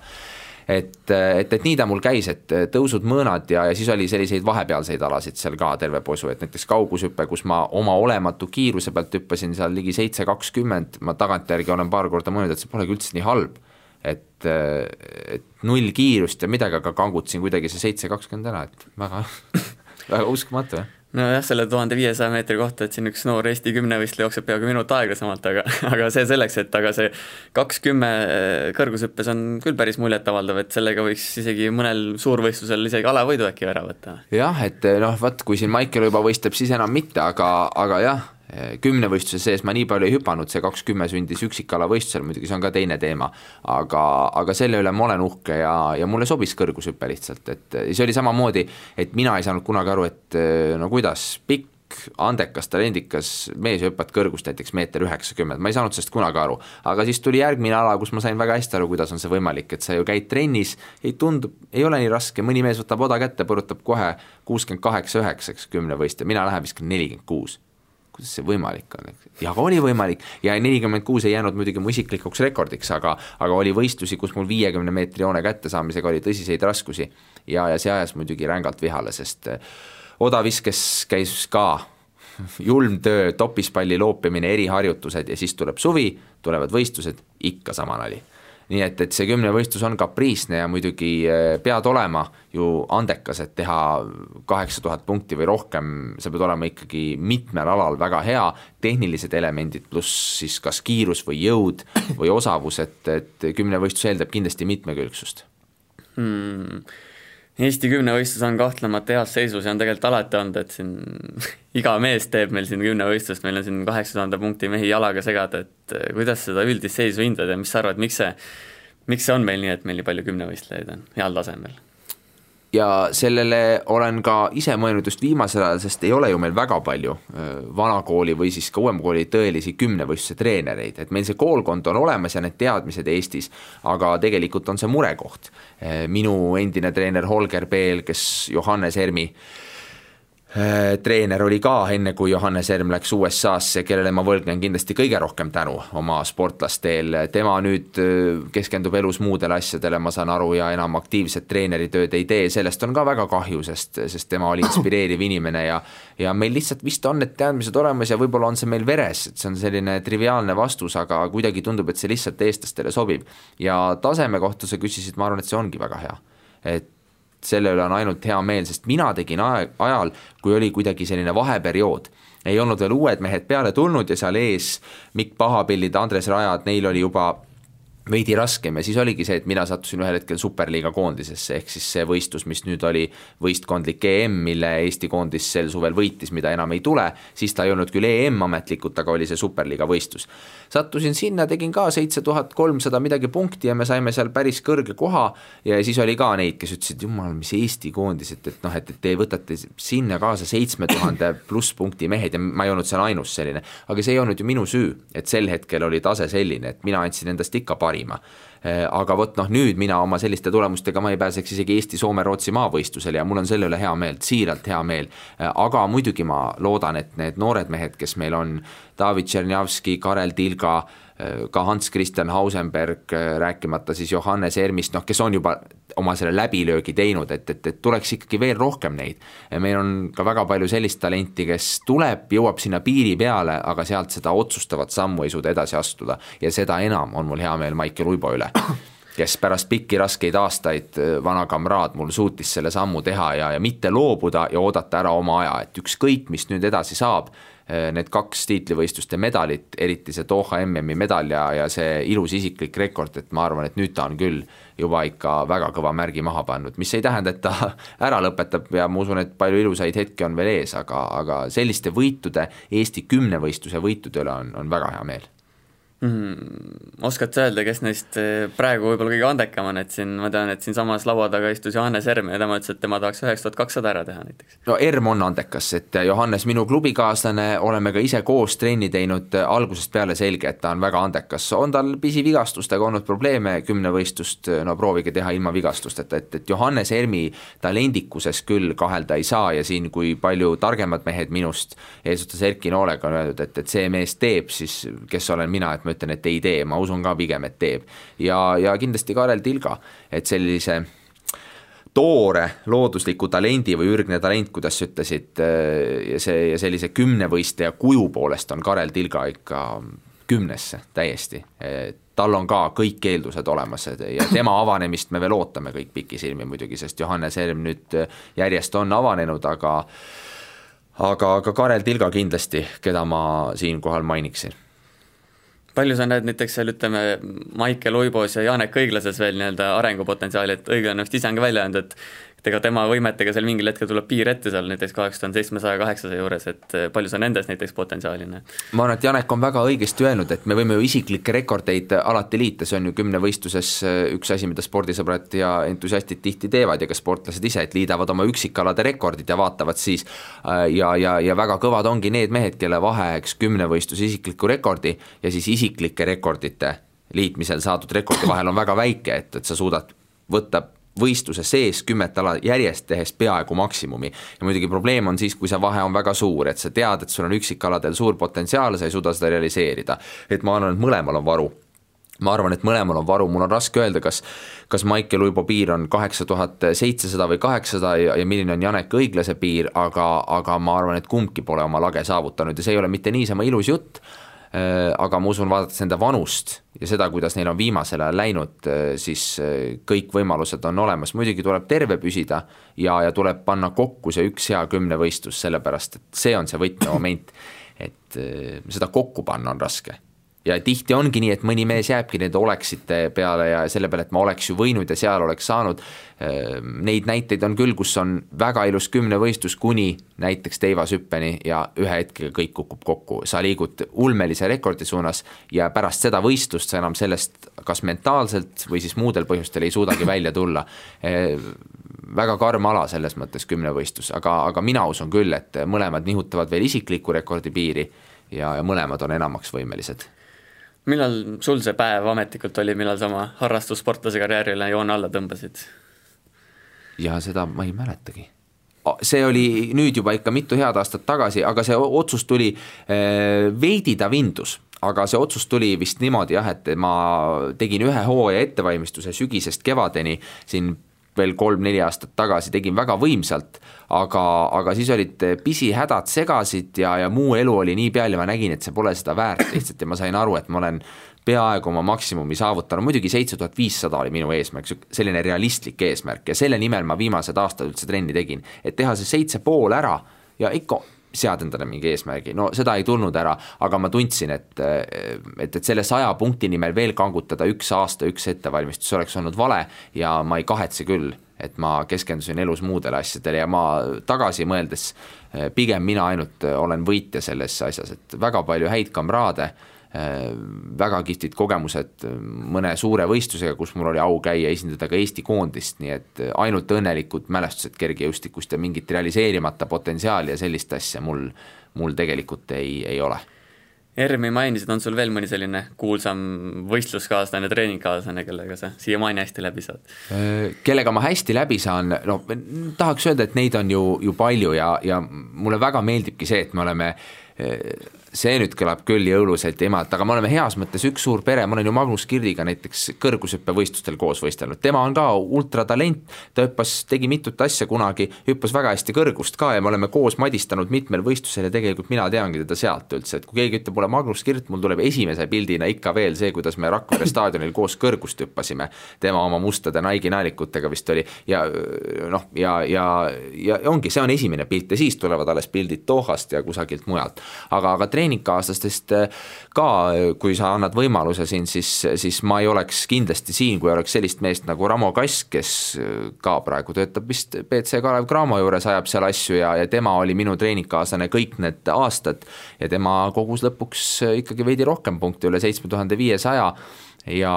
C: et, et, et nii ta mul käis, et tõusud, mõõnad ja, ja siis oli selliseid vahepealseid alasid seal ka terve posu, et näiteks kaugushüpe, kus ma oma olematu kiiruse pealt hüppasin seal ligi seitse kakskümmend, ma tagantjärgi olen paar korda mõelnud, et see polegi üldse nii halb. et, et null kiirust ja midagi, aga kangutasin kuidagi see seitse kakskümmend ära, et väga [LAUGHS] väga uskumatu, jah
B: nojah, selle tuhande viiesaja meetri kohta, et siin üks noor Eesti kümnevõistleja jookseb peaaegu minut aeglasemalt, aga, [LAUGHS] aga see selleks, et aga see kaks kümme äh, kõrgushüppes on küll päris muljetavaldav, et sellega võiks isegi mõnel suurvõistlusel isegi alavõidu äkki ära võtta.
C: jah, et noh, vot kui siin Maicel juba võistleb, siis enam mitte, aga, aga jah kümnevõistluse sees ma nii palju ei hüpanud, see kakskümmend sündis üksikala-võistlusel, muidugi see on ka teine teema, aga, aga selle üle ma olen uhke ja, ja mulle sobis kõrgushüpe lihtsalt, et see oli samamoodi, et mina ei saanud kunagi aru, et no kuidas, pikk, andekas, talendikas mees hüppad kõrgust näiteks meeter üheksakümmend, ma ei saanud sellest kunagi aru. aga siis tuli järgmine ala, kus ma sain väga hästi aru, kuidas on see võimalik, et sa ju käid trennis, ei tundu, ei ole nii raske, mõni mees võtab oda kätte, põrutab kohe kuuskümmend kaheksa, üheksaks kümnevõistleja, mina lähen viskan nelikümmend kuus kuidas see võimalik on, ja aga oli võimalik. Ja nelikümmend kuus ei jäänud muidugi mu isiklikuks rekordiks, aga, aga oli võistlusi, kus mul viiekümne meetri joone kättesaamisega oli tõsiseid raskusi. Ja, ja see ajas muidugi rängalt vihale, sest eh, odaviskes käis ka [LAUGHS] julm töö, topispalli loopimine, eriharjutused ja siis tuleb suvi, tulevad võistlused, ikka sama nali nii et, et see kümnevõistlus on kapriisne ja muidugi eh, pead olema ju andekas, et teha kaheksa tuhat punkti või rohkem, sa pead olema ikkagi mitmel alal väga hea, tehnilised elemendid pluss siis kas kiirus või jõud või osavus, et, et kümnevõistlus eeldab kindlasti mitmekülgsust.
B: Hmm Eesti kümnevõistlus on kahtlemata heas seisus ja on tegelikult alati olnud, et siin [LAUGHS] iga mees teeb meil siin kümnevõistlust, meil on siin kaheksa tuhande punkti mehi jalaga segada, et eh, kuidas seda üldist seisu hindad ja mis sa arvad, miks see, miks see on meil nii, et meil nii palju kümnevõistlejaid on heal tasemel?
C: Ja sellele olen ka ise mõelnud just viimasel ajal, sest ei ole ju meil väga palju vanakooli või siis ka uuema kooli tõelisi kümnevõistluse treenereid, et meil see koolkond on olemas ja need teadmised Eestis, aga tegelikult on see murekoht. minu endine treener Holger Peel, kes Johannes Ermi Äh, treener oli ka enne, kui Johannes Erm läks USA-sse, kellele ma võlgnen kindlasti kõige rohkem tänu oma sportlasteel, tema nüüd äh, keskendub elus muudele asjadele, ma saan aru, ja enam aktiivset treeneritööd ei tee, sellest on ka väga kahju, sest, sest tema oli inspireeriv inimene ja ja meil lihtsalt vist on need teadmised olemas ja võib-olla on see meil veres, et see on selline triviaalne vastus, aga kuidagi tundub, et see lihtsalt eestlastele sobib. ja taseme kohta sa küsisid, ma arvan, et see ongi väga hea. et selle üle on ainult hea meel, sest mina tegin aeg, ajal, kui oli kuidagi selline vaheperiood. Ei olnud veel uued mehed peale tulnud ja seal ees Mikk Pahapillid, Andres Rajad, neil oli juba veidi raskem ja siis oligi see, et mina sattusin ühel hetkel superliiga koondisesse, ehk siis see võistlus, mis nüüd oli võistkondlik EM, mille Eesti koondis sel suvel võitis, mida enam ei tule, siis ta ei olnud küll EM ametlikult, aga oli see superliiga võistlus. sattusin sinna, tegin ka seitse tuhat kolmsada midagi punkti ja me saime seal päris kõrge koha ja siis oli ka neid, kes ütlesid, jumal, mis Eesti koondis, et, et noh, et, et te võtate sinna kaasa seitsme tuhande pluss punkti mehed ja ma ei olnud seal ainus selline, aga see ei olnud ju minu süü, et sel hetkel oli tase selline, et mina andsin endast ikka parima parima. Eh, aga vot noh, nüüd mina oma selliste tulemustega ma ei pääseks isegi Eesti, Soome, Rootsi maavõistlusele ja mul on selle üle hea meel, siiralt hea meel. Eh, aga muidugi ma loodan, et need noored mehed, kes meil on, David Tšernjavski, Karel Tilga Äh, ka Hans Christian Hausenberg, äh, rääkimata siis Johannes Ermist, noh, kes on juba oma selle läbilöögi teinud, et, et, et tuleks ikkagi veel rohkem neid. meil on ka väga palju sellist talenti, kes tuleb, jõuab sinna piiri peale, aga sealt seda otsustavat sammu ei suuda edasi astuda ja seda enam on mul hea meel Maicel Uibo üle kes pärast pikki raskeid aastaid, äh, vana kamraad mul suutis selle sammu teha ja, ja mitte loobuda ja oodata ära oma aja, et ükskõik, mis nüüd edasi saab, need kaks tiitlivõistluste medalit, eriti see Doha MM-i medal ja, ja see ilus isiklik rekord, et ma arvan, et nüüd ta on küll juba ikka väga kõva märgi maha pannud, mis ei tähenda, et ta [LAUGHS] ära lõpetab ja ma usun, et palju ilusaid hetki on veel ees, aga, aga selliste võitude, Eesti kümnevõistluse võitude üle on, on väga hea meel
B: mm,. Oskad sa öelda, kes neist eh, praegu võib-olla kõige andekam on, et siin ma tean, et siinsamas laua taga istus Johannes Erm ja tema ütles, et tema tahaks üheksa tuhat kakssada ära teha näiteks.
C: no Erm on andekas, et Johannes, minu klubikaaslane, oleme ka ise koos trenni teinud algusest peale selge, et ta on väga andekas, on tal pisivigastustega olnud probleeme, kümnevõistlust no proovige teha ilma vigastusteta, et, et Johannes Ermi talendikuses küll kahelda ei saa ja siin, kui palju targemad mehed minust eesotsas Erki Noolega on öeldud, et, et see mees teeb, siis kes olen mina, et ma ütlen, et ei tee, ma usun ka pigem, et teeb. ja, ja kindlasti Karel Tilga, et sellise toore loodusliku talendi või ürgne talent, kuidas sa ütlesid, äh, ja see, ja sellise kümnevõistleja kuju poolest on Karel Tilga ikka kümnesse täiesti, tal on ka kõik eeldused olemas ja tema [COUGHS] avanemist me veel ootame kõik pikisilmi muidugi, sest Johannes Helm nüüd järjest on avanenud, aga aga, aga Karel Tilga kindlasti, keda ma siinkohal mainiksin
B: palju sa näed näiteks seal ütleme, Maicel Uibos ja Janek Õiglases veel nii-öelda arengupotentsiaali, et õiglane vist ise on ka välja öelnud, et et ega tema võimetega seal mingil hetkel tuleb piir ette seal näiteks kaheksa tuhande seitsmesaja kaheksasaja juures, et eh, palju sa nendes näiteks potentsiaali näed?
C: ma arvan, et Janek on väga õigesti öelnud, et me võime ju isiklikke rekordeid alati liita, see on ju kümnevõistluses eh, üks asi, mida spordisõbrad ja entusiastid tihti teevad ja ka sportlased ise, et liidavad oma üksikalade rekordid ja vaatavad siis eh, ja, ja, ja väga kõvad ongi need mehed, kelle vahe, eks, kümnevõistluse isikliku rekordi ja siis isiklike rekordite liitmisel saadud rekordi vahel on väga väike, et, et sa suudad võtta võistluse sees kümmet ala järjest tehes peaaegu maksimumi. ja muidugi probleem on siis, kui see vahe on väga suur, et sa tead, et sul on üksikkaladel suur potentsiaal, sa ei suuda seda realiseerida. et ma arvan, et mõlemal on varu ma arvan, et mõlemal on varu, mul on raske öelda, kas kas Maicel Uibo piir on kaheksa tuhat seitsesada või kaheksasada ja, ja milline on Janek Õiglase piir, aga, aga ma arvan, et kumbki pole oma lage saavutanud ja see ei ole mitte niisama ilus jutt, aga ma usun, vaadates nende vanust ja seda, kuidas neil on viimasel ajal läinud, äh, siis äh, kõik võimalused on olemas, muidugi tuleb terve püsida ja, ja tuleb panna kokku see üks hea kümnevõistlus, sellepärast et see on see võtmemoment, et seda kokku panna on raske ja tihti ongi nii, et mõni mees jääbki nende oleksite peale ja selle peale, et ma oleks ju võinud ja seal oleks saanud. Ehm, neid näiteid on küll, kus on väga ilus kümnevõistlus kuni näiteks teivashüppeni ja ühe hetkega kõik kukub kokku, sa liigud ulmelise rekordi suunas ja pärast seda võistlust sa enam sellest kas mentaalselt või siis muudel põhjustel ei suudagi [LAUGHS] välja tulla. Ehm, väga karm ala selles mõttes kümnevõistlus, aga, aga mina usun küll, et mõlemad nihutavad veel isikliku rekordi piiri ja, ja mõlemad on enamaks võimelised
B: millal sul see päev ametlikult oli, millal sa oma harrastussportlase karjäärile joone alla tõmbasid?
C: ja seda ma ei mäletagi. see oli nüüd juba ikka mitu head aastat tagasi, aga see otsus tuli äh, veidi ta vindus aga see otsus tuli vist niimoodi jah, et ma tegin ühe hooaja ettevalmistuse sügisest kevadeni siin veel kolm-neli aastat tagasi tegin väga võimsalt, aga, aga siis olid pisihädad segasid ja, ja muu elu oli nii peal ja ma nägin, et see pole seda väärt [CLEARS THROAT] lihtsalt ja ma sain aru, et ma olen peaaegu oma maksimumi saavutanud, muidugi seitse tuhat viissada oli minu eesmärk, selline realistlik eesmärk ja selle nimel ma viimased aastad üldse trenni tegin, et teha see seitse pool ära ja ikka sead endale mingi eesmärgi, no seda ei tulnud ära, aga ma tundsin, et et, et selle saja punkti nimel veel kangutada üks aasta, üks ettevalmistus oleks olnud vale ja ma ei kahetse küll, et ma keskendusin elus muudele asjadele ja ma tagasi mõeldes pigem mina ainult olen võitja selles asjas, et väga palju häid kamraade Äh, väga kihvtid kogemused mõne suure võistlusega, kus mul oli au käia, esindada ka Eesti koondist, nii et ainult õnnelikud mälestused kergejõustikust ja mingit realiseerimata potentsiaali ja sellist asja mul, mul tegelikult ei, ei ole
B: ERM-i mainisid, on sul veel mõni selline kuulsam võistluskaaslane, treeningkaaslane, kellega sa siiamaani hästi läbi saad?
C: Kellega ma hästi läbi saan, no tahaks öelda, et neid on ju, ju palju ja, ja mulle väga meeldibki see, et me oleme see nüüd kõlab küll jõuluselt emalt, aga me oleme heas mõttes üks suur pere, ma olen ju Magnus Kirdiga näiteks kõrgushüppevõistlustel koos võistelnud, tema on ka ultratalent, ta hüppas, tegi mitut asja kunagi, hüppas väga hästi kõrgust ka ja me oleme koos madistanud mitmel võistlusel ja tegelikult mina teangi teda sealt üldse, et kui keegi ütleb mulle Magnus Kirt, mul tuleb esimese pildina ikka veel see, kuidas me Rakvere [LAUGHS] staadionil koos kõrgust hüppasime, tema oma mustade Nike'i naalikutega vist oli ja noh, ja, ja, ja ongi, see on esimene pilt ja siis tulevad alles pildid Dohast ja kusagilt mujalt, aga, aga treeningkaaslastest äh, ka, kui sa annad võimaluse siin, siis, siis ma ei oleks kindlasti siin, kui oleks sellist meest nagu Ramo Kass, kes äh, ka praegu töötab vist BC Kalev Cramo juures, ajab seal asju ja, ja tema oli minu treeningkaaslane kõik need aastad ja tema kogus lõpuks ikkagi veidi rohkem punkte, üle seitsme tuhande viiesaja ja,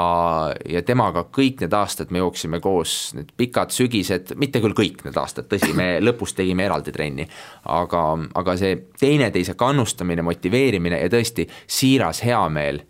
C: ja temaga kõik need aastad me jooksime koos, need pikad sügised, mitte küll kõik need aastad, tõsi, me [LAUGHS] lõpus tegime eraldi trenni, aga, aga see teineteise kannustamine, motiveerimine ja tõesti siiras heameel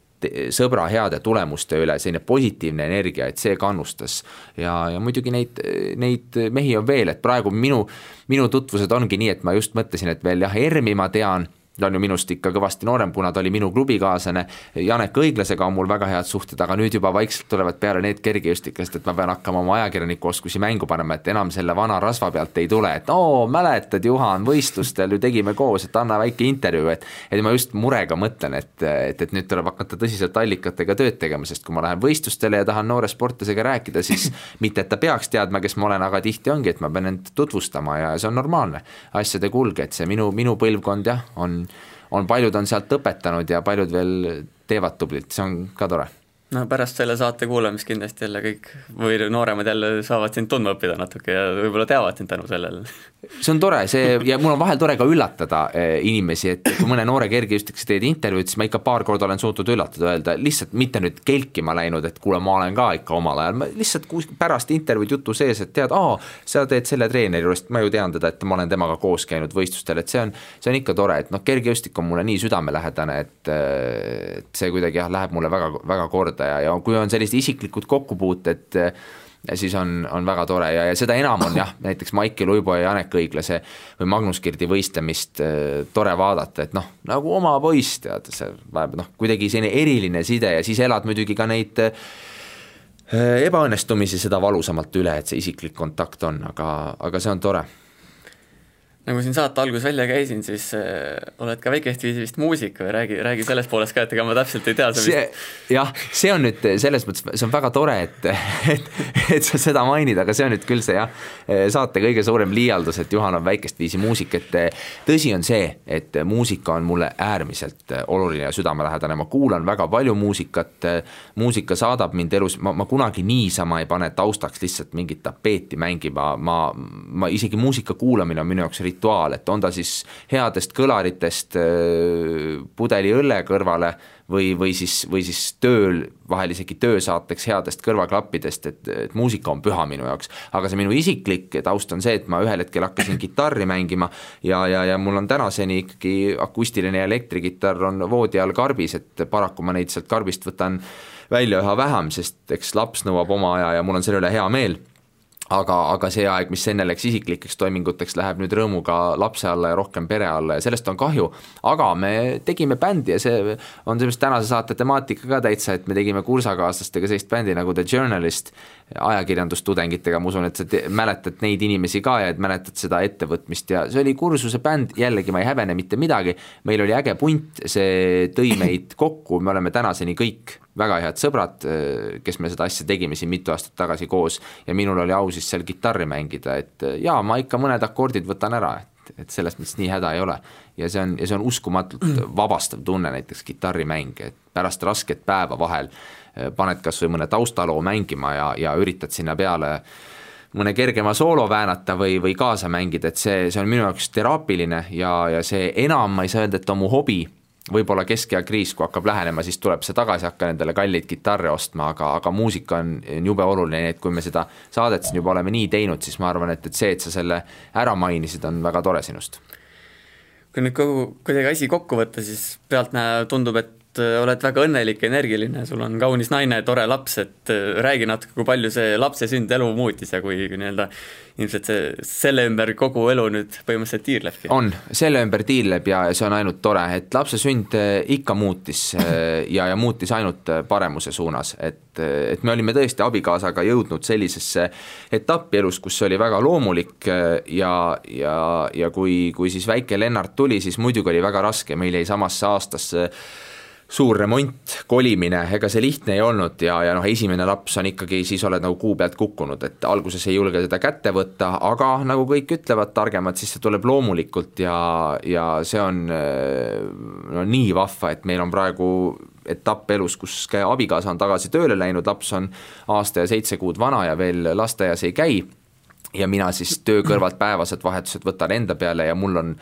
C: sõbra heade tulemuste üle, selline positiivne energia, et see kannustas. ja, ja muidugi neid, neid mehi on veel, et praegu minu, minu tutvused ongi nii, et ma just mõtlesin, et veel jah, ERM-i ma tean ta on ju minust ikka kõvasti noorem, kuna ta oli minu klubikaaslane, Janek Õiglasega on mul väga head suhted, aga nüüd juba vaikselt tulevad peale need kergejõustiklased, et ma pean hakkama oma ajakirjaniku oskusi mängu panema, et enam selle vana rasva pealt ei tule, et oo, mäletad, Juhan, võistlustel ju tegime koos, et anna väike intervjuu, et et ma just murega mõtlen, et, et, et nüüd tuleb hakata tõsiselt allikatega tööd tegema, sest kui ma lähen võistlustele ja tahan noore sportlasega rääkida, siis [LAUGHS] mitte, et ta peaks teadma, kes ma olen, aga tihti ongi, et ma pean end tutvustama ja see on normaalne. Asjade kulg, et see minu, minu põlvkond jah, on on, paljud on sealt õpetanud ja paljud veel teevad tublilt, see on ka tore
B: no pärast selle saate kuulamist kindlasti jälle kõik või nooremad jälle saavad sind tundma õppida natuke ja võib-olla teavad sind tänu sellele.
C: see on tore, see ja mul on vahel tore ka üllatada eh, inimesi, et kui mõne noore kergejõustikuse teed intervjuud, siis ma ikka paar korda olen suutnud üllatada, öelda lihtsalt mitte nüüd kelkima läinud, et kuule, ma olen ka ikka omal ajal, ma lihtsalt pärast intervjuud jutu sees, et tead, aa, sa teed selle treeneri juurest, ma ju tean teda, et ma olen temaga koos käinud võistlustel, et see on, see on ikka tore, et noh, kergejõustik on mulle nii südamelähedane, et, et see kuidagi jah, läheb mulle väga, väga korda kohta ja, kui on sellised isiklikud kokkupuuted, siis on, on väga tore ja, ja seda enam on jah, näiteks Maicel Uibo ja Janek Õiglase või Magnus Kirdi võistlemist äh, tore vaadata, et noh, nagu oma poiss, tead, see noh, kuidagi selline eriline side ja siis elad muidugi ka neid äh, ebaõnnestumisi seda valusamalt üle, et see isiklik kontakt on, aga, aga see on tore
B: nagu siin saate alguses välja käisin, siis äh, oled ka väikest viisi vist muusik või räägi, räägi sellest poolest ka, et ega ma täpselt ei tea.
C: see, jah, see on nüüd selles mõttes, see on väga tore, et, [LAUGHS] et, et sa seda mainid, aga see on nüüd küll see jah, saate kõige suurem liialdus, et Juhan on väikest viisi muusik, et tõsi on see, et muusika on mulle äärmiselt oluline ja südamelähedane, ma kuulan väga palju muusikat, muusika saadab mind elus, ma, ma kunagi niisama ei pane taustaks lihtsalt mingit tapeeti mängima, ma, ma isegi muusika kuulamine on minu jaoks rituaal, et on ta siis headest kõlaritest äh, pudeli õlle kõrvale või, või siis, või siis tööl, vahel isegi töösaateks headest kõrvaklappidest, et, et muusika on püha minu jaoks. aga see minu isiklik taust on see, et ma ühel hetkel hakkasin kitarri mängima ja, ja, ja mul on tänaseni ikkagi akustiline elektrikitarr on voodi all karbis, et paraku ma neid sealt karbist võtan välja üha vähem, sest eks laps nõuab oma aja ja mul on selle üle hea meel aga, aga see aeg, mis enne läks isiklikeks toiminguteks, läheb nüüd rõõmuga lapse alla ja rohkem pere alla ja sellest on kahju. aga me tegime bändi ja see on sellest tänase saate temaatika ka täitsa, et me tegime kursakaaslastega sellist bändi nagu The Journalist, ajakirjandustudengitega, ma usun, et sa mäletad neid inimesi ka ja et mäletad seda ettevõtmist. Ja see oli kursuse bänd, jällegi ma ei häbene mitte midagi, meil oli äge punt, see tõi meid kokku, me oleme tänaseni kõik väga head sõbrad, kes me seda asja tegime siin mitu aastat tagasi koos ja minul oli au siis seal kitarri mängida, et jaa, ma ikka mõned akordid võtan ära, et, et selles mõttes nii häda ei ole. ja see on, ja see on uskumatult vabastav tunne, näiteks kitarrimäng, et pärast rasket päeva vahel paned kas või mõne taustaloo mängima ja, ja üritad sinna peale mõne kergema soolo väänata või, või kaasa mängida, et see, see on minu jaoks teraapiline ja, ja see enam, ma ei saa öelda, et on mu hobi, võib-olla keskea kriis, kui hakkab lähenema, siis tuleb see tagasi, hakkan endale kalleid kitarre ostma, aga, aga muusika on, on jube oluline, nii et kui me seda saadet siin juba oleme nii teinud, siis ma arvan, et, et see, et sa selle ära mainisid, on väga tore sinust.
B: kui nüüd kogu, kuidagi asi kokku võtta, siis pealtnäha tundub, et oled väga õnnelik, energiline, sul on kaunis naine, tore laps, et äh, räägi natuke, kui palju see lapse sünd elu muutis ja kui nii-öelda ilmselt see, selle ümber kogu elu nüüd põhimõtteliselt tiirlebki.
C: on, selle ümber tiirleb ja see on ainult tore, et lapse sünd äh, ikka muutis ja, ja muutis ainult paremuse suunas, et, et me olime tõesti abikaasaga jõudnud sellisesse etappi elus, kus see oli väga loomulik ja, ja, ja kui, kui siis väike Lennart tuli, siis muidugi oli väga raske, meil jäi samasse aastasse suur remont, kolimine, ega see lihtne ei olnud ja, ja noh, esimene laps on ikkagi, siis oled nagu kuu pealt kukkunud, et alguses ei julge teda kätte võtta, aga nagu kõik ütlevad, targemad, siis see tuleb loomulikult ja, ja see on no nii vahva, et meil on praegu etapp elus, kus abikaasa on tagasi tööle läinud, laps on aasta ja seitse kuud vana ja veel lasteaias ei käi. Ja mina siis töö kõrvalt päevased vahetused võtan enda peale ja mul on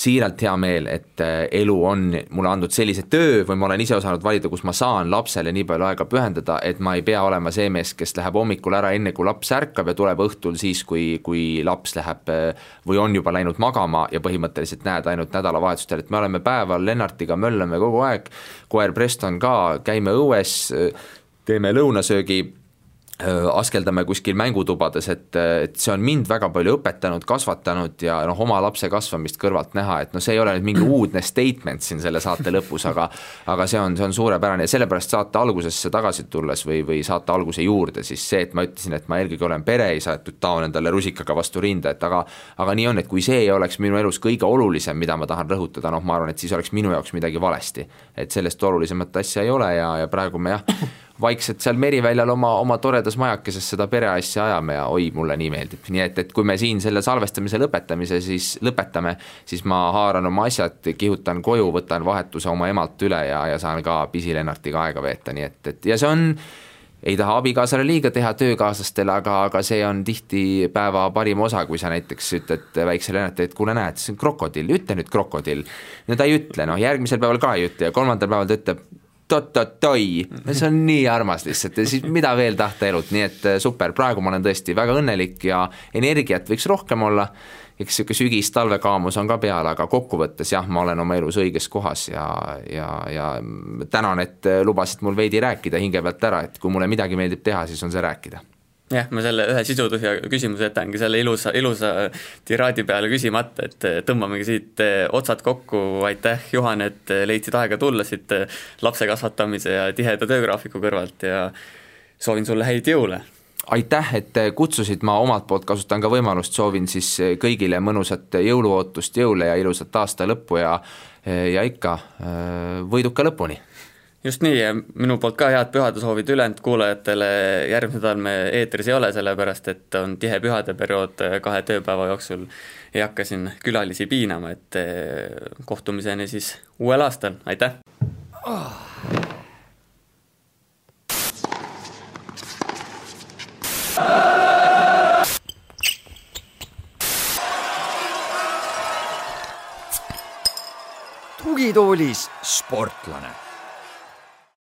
C: siiralt hea meel, et äh, elu on mulle andnud sellise töö või ma olen ise osanud valida, kus ma saan lapsele nii palju aega pühendada, et ma ei pea olema see mees, kes läheb hommikul ära, enne kui laps ärkab ja tuleb õhtul siis, kui, kui laps läheb äh, või on juba läinud magama ja põhimõtteliselt näed ainult nädalavahetustel, et me oleme päeval Lennartiga, möllame kogu aeg, koer Preston ka, käime õues, äh, teeme lõunasöögi askeldame kuskil mängutubades, et, et see on mind väga palju õpetanud, kasvatanud ja noh, oma lapse kasvamist kõrvalt näha, et noh, see ei ole nüüd mingi uudne statement siin selle saate lõpus, aga aga see on, see on suurepärane ja sellepärast saate algusesse tagasi tulles või, või saate alguse juurde, siis see, et ma ütlesin, et ma eelkõige olen pereisa, et taon endale rusikaga vastu rinda, et aga aga nii on, et kui see ei oleks minu elus kõige olulisem, mida ma tahan rõhutada, noh, ma arvan, et siis oleks minu jaoks midagi valesti. et sellest olulisemat asja ei ole ja, ja praegu me jah, vaikselt seal Meriväljal oma, oma toredas majakeses seda pereasja ajame ja oi, mulle nii meeldib, nii et, et kui me siin selle salvestamise lõpetamise siis lõpetame, siis ma haaran oma asjad, kihutan koju, võtan vahetuse oma emalt üle ja, ja saan ka pisilennartiga aega veeta, nii et, et ja see on ei taha abikaasale liiga teha töökaaslastele, aga, aga see on tihti päeva parim osa, kui sa näiteks ütled väiksele Lennartile, et kuule, näed, see on krokodill, ütle nüüd krokodill. no ta ei ütle, noh järgmisel päeval ka ei ütle ja kolmandal päeval ta ütleb tot-tot-oi, see on nii armas lihtsalt. Ja siis mida veel tahta elult, nii et äh, super, praegu ma olen tõesti väga õnnelik ja energiat võiks rohkem olla, eks niisugune sügis-talvekaamus on ka peal, aga kokkuvõttes jah, ma olen oma elus õiges kohas ja, ja, ja tänan, et äh, lubasid mul veidi rääkida hinge pealt ära, et kui mulle midagi meeldib teha, siis on see rääkida
B: jah, ma selle ühe sisutühja küsimuse jätangi selle ilusa, ilusa tiraadi peale küsimata, et tõmbamegi siit eh, otsad kokku, aitäh, Juhan, et leidsid aega tulla siit eh, lapse kasvatamise ja tiheda töögraafiku kõrvalt ja soovin sulle häid jõule!
C: aitäh, et kutsusid, ma omalt poolt kasutan ka võimalust, soovin siis kõigile mõnusat jõuluootust, jõule ja ilusat aasta lõppu ja ja ikka võiduka lõpuni
B: just nii ja minu poolt ka head pühadesoovid ülejäänud kuulajatele, järgmine nädal me eetris ei ole, sellepärast et on tihe pühadeperiood kahe tööpäeva jooksul ei hakka siin külalisi piinama, et eh, kohtumiseni siis uuel aastal, aitäh oh.!
A: tugitoolis sportlane